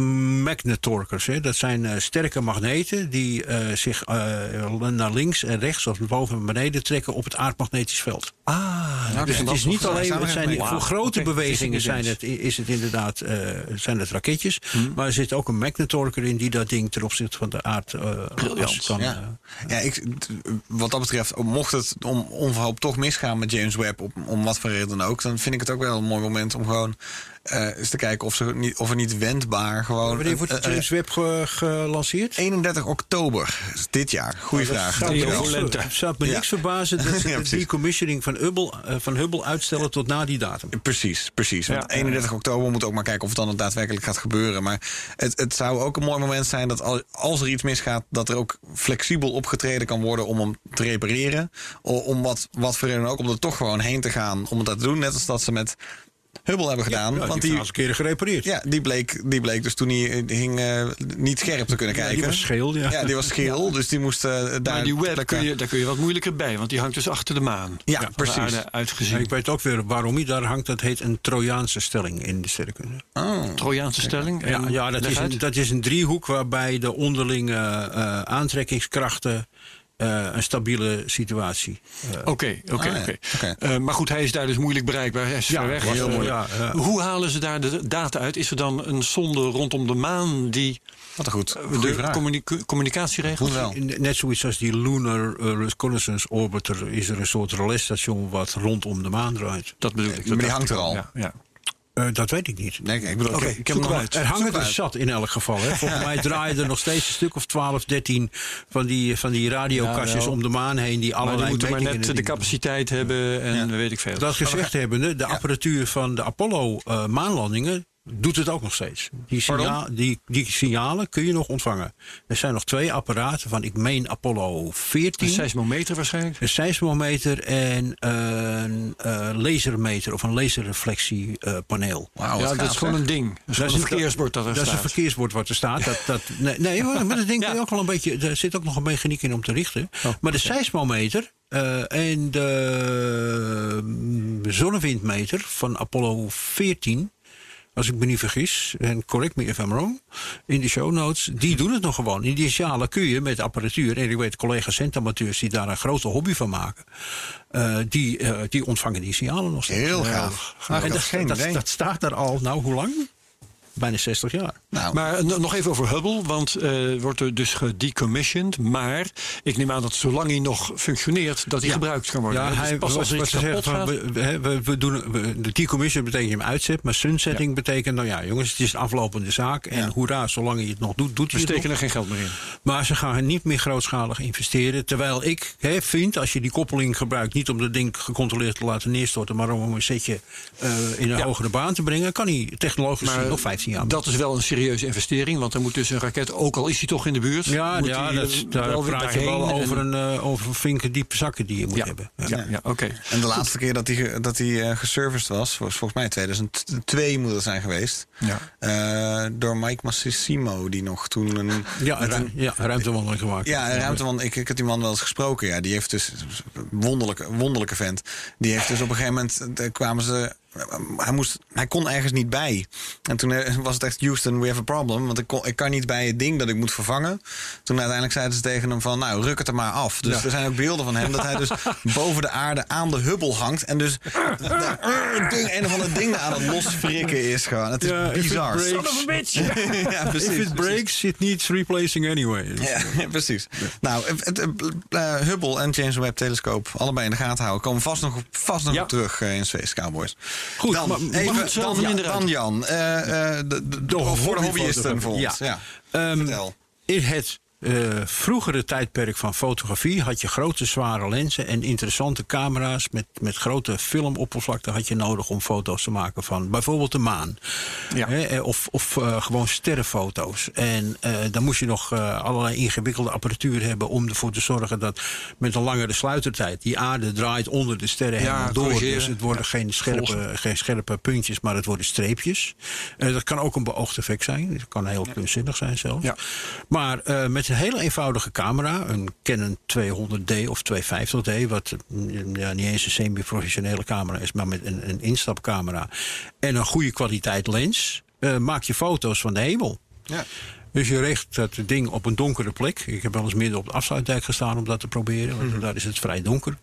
magnetorkers. Hè. Dat zijn eh, sterke magneten die eh, zich eh, naar links en rechts of boven en beneden trekken op het aardmagnetisch veld. Ah, dus het is niet alleen. Het zijn, voor grote Oké, bewegingen zijn het, is het inderdaad eh, zijn het raketjes. Hmm. Maar er zit ook een magnetorker in die dat ding ten opzichte van de aard. Briljant. kan, Ja, eh, ja ik, wat dat betreft, mocht het om onverhoopt toch misgaan met James Webb, op, om wat voor reden ook, dan vind ik het ook wel een mooi moment om gewoon eh, eens te kijken of, ze niet, of er niet wendbaar gewoon. wanneer wordt eh, de eh, James Webb ge- gelanceerd? 31 oktober is dit jaar. Goeie Dat vraag. Het zou me Ja. niks verbazen dat ze Ja, de decommissioning van Hubble, eh, van Hubble uitstellen tot na die datum. Precies, precies. Want Ja. 31 oktober moet ook maar kijken of het dan ook daadwerkelijk gaat gebeuren. Maar het, het zou ook een mooi moment zijn dat al- als er iets misgaat, dat er ook flexibel opgetreden kan worden om hem te repareren. Om wat, wat voor reden ook, om er toch gewoon heen te gaan om het te doen. Net als dat ze met Hubble hebben gedaan. Ja, want die is een keer gerepareerd. ja, die, bleek, die bleek dus toen hij eh, hing eh, niet scherp te kunnen Ja, kijken. die was scheel, ja. die was scheel. Dus die moest eh, daar... Maar die web plekken- kun je, daar kun je wat moeilijker bij, want die hangt dus achter de maan. Ja, precies. uitgezien. ik weet ook weer waarom hij daar hangt. Dat heet een Trojaanse stelling in de sterrenkunde. Oh. Trojaanse stelling. Ja, ja dat, is een, dat is een driehoek waarbij de onderlinge eh, aantrekkingskrachten eh, een stabiele situatie. eh, Oké, oké, Ah, ja. oké. Oké. Eh, maar goed, hij is daar dus moeilijk bereikbaar. Hij is ver weg. heel mooi. Ja, ja. Hoe halen ze daar de data uit? Is er dan een zonde rondom de maan die Wat een goed. Goeie de communicatie regelt? Wel. Net zoiets als die Lunar Reconnaissance Orbiter is er een soort relais-station wat rondom de maan draait. Dat bedoel ik. Maar dat die hangt er al. Ja, Eh, dat weet ik niet. Nee, ik bedoel, Oké, ik, ik heb nog. Er hangen er uit. zat in elk geval. Hè. Volgens mij draaien er nog steeds een stuk of 12, 13 van die, van die radiokastjes Ja, om de maan heen. Die Maar die allerlei moeten maar net de capaciteit hebben en Ja. weet ik veel. Dat gezegd hebbende, de apparatuur van de Apollo-maanlandingen doet het ook nog steeds. Die, die, die signalen kun je nog ontvangen. Er zijn nog twee apparaten van, ik meen Apollo 14. Een seismometer waarschijnlijk. Een seismometer en een eh, lasermeter of een laserreflectiepaneel. Wauw, ja, dat is gewoon zeg. een ding. Dat is is een verkeersbord dat er Dat is staat. een verkeersbord wat er staat. Dat, dat, nee, nee, maar dat ding kun je Ja. ook wel een beetje. Er zit ook nog een mechaniek in om te richten. maar de seismometer eh, en de mm, zonnewindmeter van Apollo 14. Als ik me niet vergis, en correct me if I'm wrong, in de show notes, die doen het nog gewoon. In die signalen kun je met apparatuur, en ik weet collega's centamateurs die daar een grote hobby van maken, eh, die, eh, die ontvangen die signalen nog steeds. Heel gaaf. Ik en dat, geen dat, staat daar al, nou hoe lang? Bijna 60 jaar. Nou, Maar eh, nog even over Hubble, want eh wordt er dus gedecommissioned. Maar ik neem aan dat zolang hij nog functioneert, dat hij Ja. gebruikt kan worden. Ja, Dus hij, pas wat, als wat iets ze kapot zeggen, gaat. van, we, we, we, we doen, we, de decommission betekent je hem uitzet, maar sunsetting betekent, nou ja, jongens, het is een aflopende zaak. En Ja. hoera, zolang je het nog doet, doet We hij het steken nog. er geen geld meer in. Maar ze gaan niet meer grootschalig investeren. Terwijl ik hè, vind, als je die koppeling gebruikt, niet om dat ding gecontroleerd te laten neerstorten, maar om hem een setje eh, in een Ja. hogere baan te brengen, kan hij technologisch Maar nog 15 dat is wel een serieuze investering, want er moet dus een raket, ook al is hij toch in de buurt. ja, moet ja hij, dat, eh, daar wel weer praat je wel over, en- een, over flinke diepe zakken die je moet Ja, hebben. ja, ja, oké. En de laatste keer dat hij dat hij eh, geserviced was, was volgens mij 2002 moet het zijn geweest. Ja. Eh, door Mike Massimo, die nog toen een. Ja, ja ruimtewandeling gemaakt. ja, een. Ik, ik heb die man wel eens gesproken. Ja, die heeft dus wonderlijke, wonderlijke vent. Die heeft dus op een gegeven moment kwamen ze. Hij, moest, hij kon ergens niet bij. En toen eh, was het echt Houston, we have a problem. Want ik, kon, ik kan niet bij het ding dat ik moet vervangen. Toen uiteindelijk zeiden ze tegen hem van... nou, ruk het er maar af. Dus er zijn ook beelden van hem dat hij dus boven de aarde aan de Hubble hangt. En dus de- een, ding, een of ander ding aan het losfrikken is gewoon. Het is Ja, bizar. breaks- ja, precies. If it breaks, it needs replacing anyway. Ja, precies. Nou, het, het, eh, Hubble en James Webb telescoop allebei in de gaten houden. Komen vast nog, vast nog Ja. op terug eh, in Space Cowboys. Goed, dan, maar- even, dan, dan uit. Jan. eh, eh, de, de, de- voor de hobbyisten bijvoorbeeld. Ja. Ehm, Vertel. in het eh, vroegere tijdperk van fotografie had je grote zware lenzen en interessante camera's met, met grote filmoppervlakte had je nodig om foto's te maken van bijvoorbeeld de maan. Ja. Hè, eh, of of eh, gewoon sterrenfoto's. En dan moest je nog allerlei ingewikkelde apparatuur hebben om ervoor te zorgen dat met een langere sluitertijd die aarde draait onder de sterren Ja, helemaal door. corrigeren. Dus het worden geen, scherpe, geen scherpe puntjes, maar het worden streepjes. Dat kan ook een beoogd effect zijn. Dat kan heel kunstzinnig zijn zelfs. Ja. Maar met een hele eenvoudige camera, een Canon 200D of 250D, wat mm, ja, niet eens een semi-professionele camera is, maar met een, een instapcamera en een goede kwaliteit lens, eh, maak je foto's van de hemel. Ja. Dus je richt dat ding op een donkere plek. Ik heb wel eens midden op de afsluitdijk gestaan om dat te proberen, want daar is het vrij donker.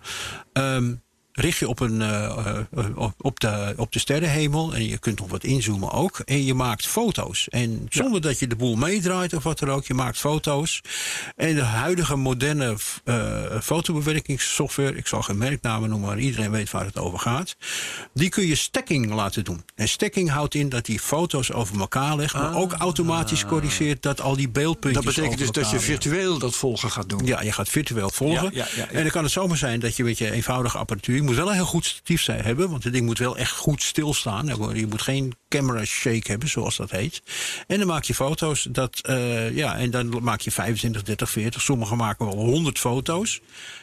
Ehm, richt je op, een, eh, eh, op, de, op de sterrenhemel en je kunt nog wat inzoomen ook. En je maakt foto's. En zonder dat je de boel meedraait of wat er ook, je maakt foto's. En de huidige moderne eh fotobewerkingssoftware, ik zal geen merknamen noemen, maar iedereen weet waar het over gaat. Die kun je stacking laten doen. En stacking houdt in dat die foto's over elkaar legt, maar ook automatisch corrigeert dat al die beeldpuntjes Dat betekent dus dat je virtueel dat volgen gaat doen. Ja, je gaat virtueel volgen. Ja, ja. En dan kan het zomaar zijn dat je met je eenvoudige apparatuur moet wel een heel goed statief zijn, hebben, want het ding moet wel echt goed stilstaan. Je moet geen camera shake hebben, zoals dat heet. En dan maak je foto's. Dat, eh, ja, en dan maak je 25, 30, 40. Sommigen maken wel 100 foto's.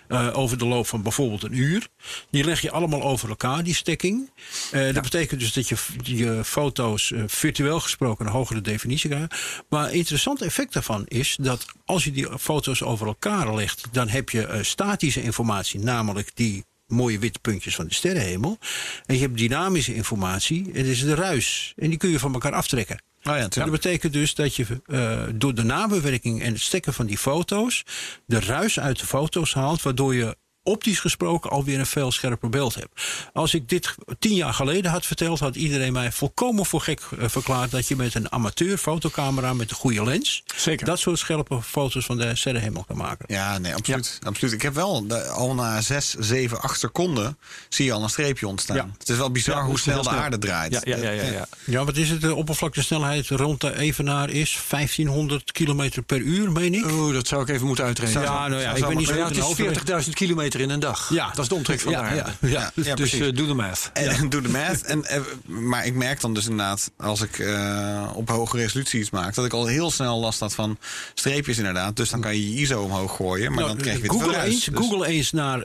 eh, over de loop van bijvoorbeeld een uur. Die leg je allemaal over elkaar, die stekking. Eh, Dat betekent dus dat je je foto's virtueel gesproken een hogere definitie krijgt. Maar een interessant effect daarvan is dat als je die foto's over elkaar legt, dan heb je statische informatie, namelijk die mooie witte puntjes van de sterrenhemel. En je hebt dynamische informatie, en dat is de ruis. En die kun je van elkaar aftrekken. Oh ja, Dat betekent dus dat je eh, door de nabewerking en het stekken van die foto's de ruis uit de foto's haalt, waardoor je optisch gesproken alweer een veel scherper beeld hebt. Als ik dit tien jaar geleden had verteld, had iedereen mij volkomen voor gek eh, verklaard dat je met een amateur fotocamera met een goede lens Zeker. dat soort scherpe foto's van de sterrenhemel kan maken. Ja, nee, absoluut. absoluut. Ik heb wel de- al na 6, 7, 8 seconden zie je al een streepje ontstaan. Ja. Het is wel bizar Ja, hoe snel de snel. aarde draait. Ja, ja, ja, ja, ja. Ja, wat is het? De oppervlaktesnelheid rond de Evenaar is 1500 kilometer per uur, meen ik. Oh, dat zou ik even moeten uitrekenen. Ja, nou ja, ik ben niet zo ja, het is hoofdrekenen. 40.000 kilometer in een dag. Ja. Dat is de omtrek van Ja, de aarde. ja, ja. Dus precies. eh, doe de math. En doe de math. En, eh, maar ik merk dan dus inderdaad, als ik eh, op hoge resolutie iets maak, dat ik al heel snel last had van streepjes inderdaad. Dus dan kan je je ISO omhoog gooien, maar Nou, dan krijg je weer Google, eens, Dus- Google eens naar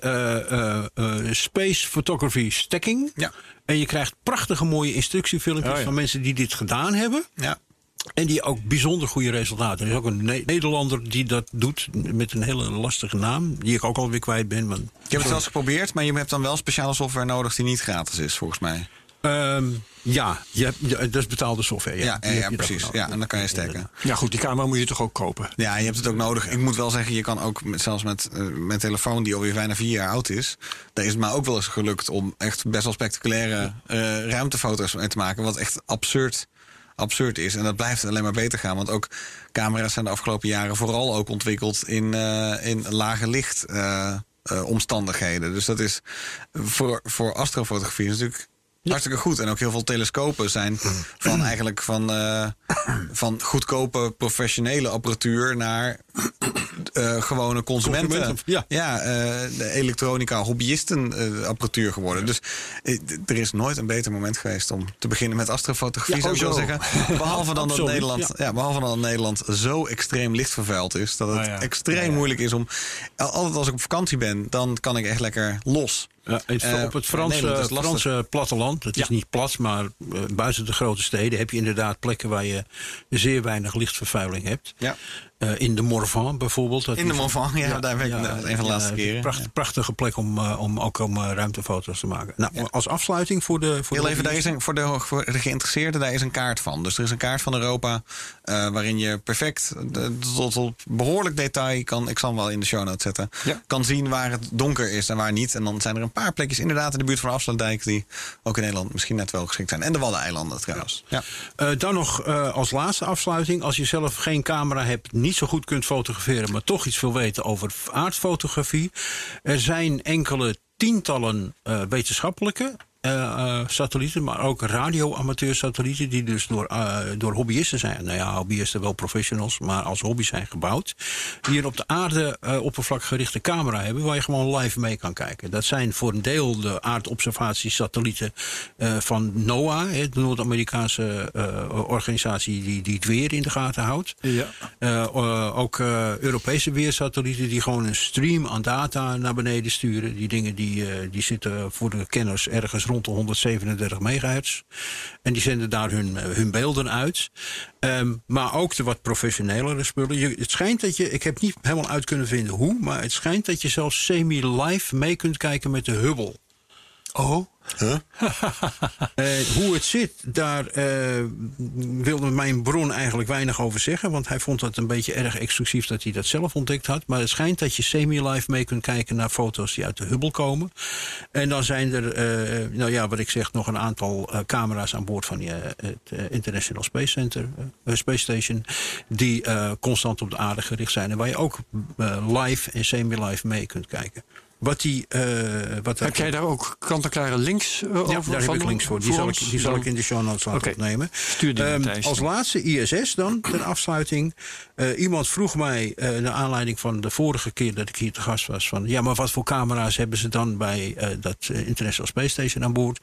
Space Photography Stacking. Ja. En je krijgt prachtige mooie instructiefilmpjes Oh van mensen die dit gedaan hebben. Ja. En die ook bijzonder goede resultaten. Er is ook een Ne- Nederlander die dat doet met een hele lastige naam. Die ik ook alweer kwijt ben. Maar, Ik heb het zelfs geprobeerd, maar je hebt dan wel speciale software nodig die niet gratis is, volgens mij. Ehm, ja, je hebt, ja, dat is betaalde software. Ja, Ja, precies. Ja, en dan kan je stekken. Ja, goed, die camera moet je toch ook kopen. Ja, je hebt het ook nodig. Ik moet wel zeggen, je kan ook met, zelfs met eh, mijn telefoon, die alweer bijna vier jaar oud is. Daar is het mij ook wel eens gelukt om echt best wel spectaculaire eh, ruimtefoto's mee te maken. Wat echt absurd, absurd is. En dat blijft alleen maar beter gaan. Want ook camera's zijn de afgelopen jaren vooral ook ontwikkeld in, eh, in lage licht. eh, eh, omstandigheden. Dus dat is voor, voor astrofotografie natuurlijk hartstikke goed. En ook heel veel telescopen zijn van eigenlijk van, eh, van goedkope professionele apparatuur naar eh, gewone consumenten. Consumenten, ja. eh, de elektronica hobbyisten apparatuur geworden. Dus er is nooit een beter moment geweest om te beginnen met astrofotografie, Ja, zou ik wel zeggen. Behalve dan dat Nederland, ja. behalve dan dat Nederland zo extreem lichtvervuild is dat het Ah, extreem moeilijk is om. Altijd als ik op vakantie ben, dan kan ik echt lekker los. Ja, het- Eh, op het. Franse platteland, het is niet plat, maar eh, buiten de grote steden heb je inderdaad plekken waar je zeer weinig lichtvervuiling hebt. Ja. Eh, in de Morvan bijvoorbeeld. dat In de Morvan, ja, daar ben ik een van de laatste keren. pracht-. Prachtige plek om, eh, om ook om eh, ruimtefoto's te maken. Nou, als afsluiting voor de. Voor Heel de even, daar is een, voor, de, voor de geïnteresseerden, daar is een kaart van. Dus er is een kaart van Europa waarin je perfect de- tot op behoorlijk detail kan, ik zal hem wel in de show notes zetten, kan zien waar het donker is en waar niet. En dan zijn er een paar plekjes inderdaad in de buurt van Afsluitdijk die ook in Nederland misschien net wel geschikt zijn. En de Waddeneilanden trouwens. Ja. Dan nog als laatste afsluiting. Als je zelf geen camera hebt, niet zo goed kunt fotograferen, maar toch iets wil weten over aardfotografie. Er zijn enkele tientallen eh, wetenschappelijke. Eh, eh, satellieten, maar ook radio-amateursatellieten, die dus door, eh, door hobbyisten zijn. Nou ja, hobbyisten wel professionals, maar als hobby zijn gebouwd. Die een op de aarde oppervlak gerichte camera hebben, waar je gewoon live mee kan kijken. Dat zijn voor een deel de aardobservatiesatellieten van NOAA, hè, de Noord-Amerikaanse organisatie die, die het weer in de gaten houdt. Ja. Ook Europese weersatellieten die gewoon een stream aan data naar beneden sturen. Die dingen die, die zitten voor de kenners ergens rond de 137 megahertz. En die zenden daar hun, eh, hun beelden uit. Ehm, maar ook de wat professionelere spullen. Het schijnt dat je, ik heb niet helemaal uit kunnen vinden hoe, maar het schijnt dat je zelfs semi-live mee kunt kijken met de Hubble. Oh? Eh, hoe het zit, daar eh, wilde mijn bron eigenlijk weinig over zeggen. Want hij vond het een beetje erg exclusief dat hij dat zelf ontdekt had. Maar het schijnt dat je semi-live mee kunt kijken naar foto's die uit de Hubble komen. En dan zijn er, eh, nou ja, wat ik zeg, nog een aantal eh, camera's aan boord van die, het International Space Center, Space Station. Die eh, constant op de aarde gericht zijn. En waar je ook live en semi-live mee kunt kijken. Wat die. eh, wat Heb jij daar ook kant-en-klare links eh, over? Ja, daar heb van ik links voor. Die zal ik, die zal ik in de show notes laten opnemen. Stuur die naar Ehm, als laatste ISS dan, ter afsluiting. Eh, iemand vroeg mij, eh naar aanleiding van de vorige keer dat ik hier te gast was... van ja, maar wat voor camera's hebben ze dan bij dat International Space Station aan boord?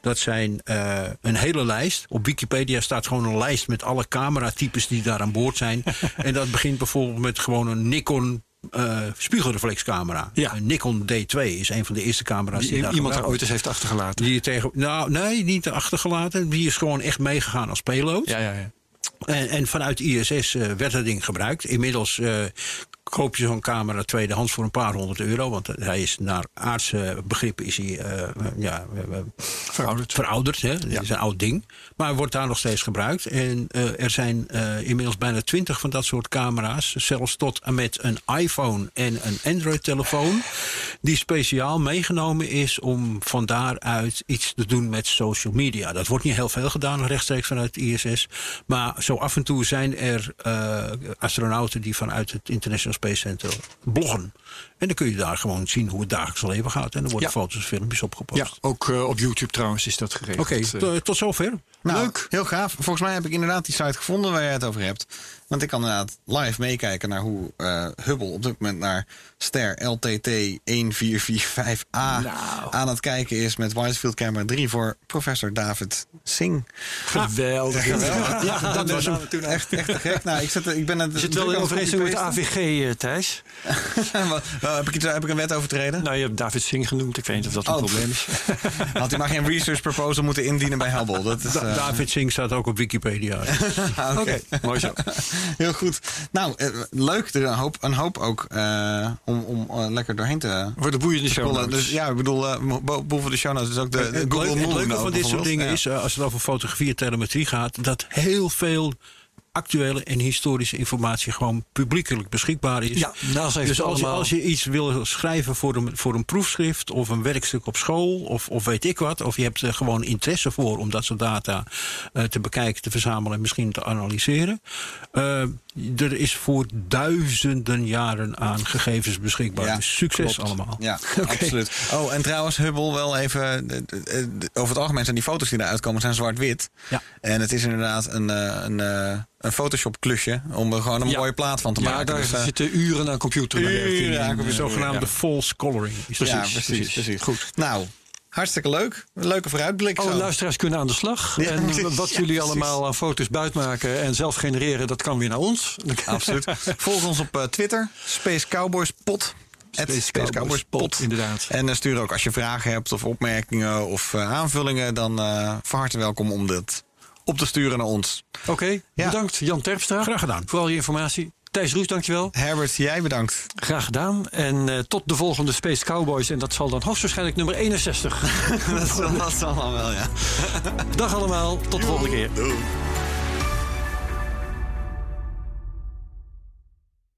Dat zijn een hele lijst. Op Wikipedia staat gewoon een lijst met alle cameratypes die daar aan boord zijn. en dat begint bijvoorbeeld met gewoon een Nikon... eh, spiegelreflexcamera. Ja. Een Nikon D2 is een van de eerste camera's die, Die daar iemand daar ooit eens heeft achtergelaten. die tegen, nou, nee, niet achtergelaten. Die is gewoon echt meegegaan als payload. Ja, ja, ja. En, en vanuit ISS eh, werd dat ding gebruikt. Inmiddels eh, koop je zo'n camera tweedehands voor een paar honderd euro. Want hij is naar aardse begrippen is hij, eh, eh, ja, eh, Verouderd. verouderd. Hè? Het is een oud ding. Maar wordt daar nog steeds gebruikt. En er zijn inmiddels bijna twintig van dat soort camera's. Zelfs tot en met een iPhone en een Android-telefoon. Die speciaal meegenomen is om van daaruit iets te doen met social media. Dat wordt niet heel veel gedaan rechtstreeks vanuit ISS. Maar zo af en toe zijn er astronauten die vanuit het International Space Center bloggen. En dan kun je daar gewoon zien hoe het dagelijks leven gaat. En er worden Ja. foto's en filmpjes opgepost. Ja, ook eh, op YouTube trouwens is dat geregeld. Oké, Eh, to- tot zover. Nou, Leuk. Heel gaaf. Volgens mij heb ik inderdaad die site gevonden waar jij het over hebt. Want ik kan inderdaad live meekijken naar hoe eh, Hubble op dit moment naar ster LTT 1445A Nou. aan het kijken is met Wisefield Camera 3 voor professor David Singh. Geweldig. Ja, dat was hem. Echt, echt te gek. Nou, ik, zet, ik ben het. Je zit wel in overeenstemming met AVG, eh, Thijs. heb, ik, heb ik een wet overtreden? Nou, je hebt David Singh genoemd. Ik weet niet of dat een Oh. probleem is. Had hij maar geen research proposal moeten indienen bij Hubble. Dat is, eh, David Singh staat ook op Wikipedia. oké. Mooi zo. Heel goed. Nou, eh, leuk. Er een hoop, een hoop ook eh, om, om lekker doorheen te Voor de boeiende show notes. Dus ja, ik bedoel, bo- boven de show notes is ook de, de het, Google leuke, het leuke van dit soort dingen Ja. is, als het over fotografie en telemetrie gaat, dat heel veel actuele en historische informatie gewoon publiekelijk beschikbaar is. Ja, dus als je, als je iets wil schrijven voor een, voor een proefschrift of een werkstuk op school of, of weet ik wat, of je hebt er gewoon interesse voor om dat soort data eh, te bekijken, te verzamelen en misschien te analyseren. eh, er is voor duizenden jaren aan gegevens beschikbaar. Ja, dus succes klopt. allemaal. Ja, absoluut. Oh, en trouwens, Hubble wel even. de- over het algemeen zijn die foto's die eruit komen zijn zwart-wit. Ja. En het is inderdaad een, eh, een, eh, een Photoshop-klusje om er gewoon een Ja. mooie plaat van te Ja, maken. daar Dus, eh, zitten uren aan computerbewerking Uren aan eh, computer- De zogenaamde false coloring. Dat. ja, precies, precies, precies. precies. Goed. Nou, hartstikke leuk. Leuke vooruitblik. Alle zo. luisteraars kunnen aan de slag. Ja, en precies. wat Ja, jullie precies. allemaal aan foto's buitmaken en zelf genereren, dat kan weer naar ons. Absoluut. Volg ons op eh, Twitter. Space Cowboys Pot. Space Cowboys Pot, inderdaad. En eh, stuur ook als je vragen hebt of opmerkingen of eh, aanvullingen. Dan eh van harte welkom om dit op te sturen naar ons. Oké, Ja. bedankt Jan Terpstra. Graag gedaan. Voor al je informatie. Thijs Roes, dankjewel. Herbert, jij bedankt. Graag gedaan. En eh, tot de volgende Space Cowboys. En dat zal dan hoogstwaarschijnlijk nummer 61. dat, zal, dat zal dan wel, ja. Dag allemaal, tot de volgende keer.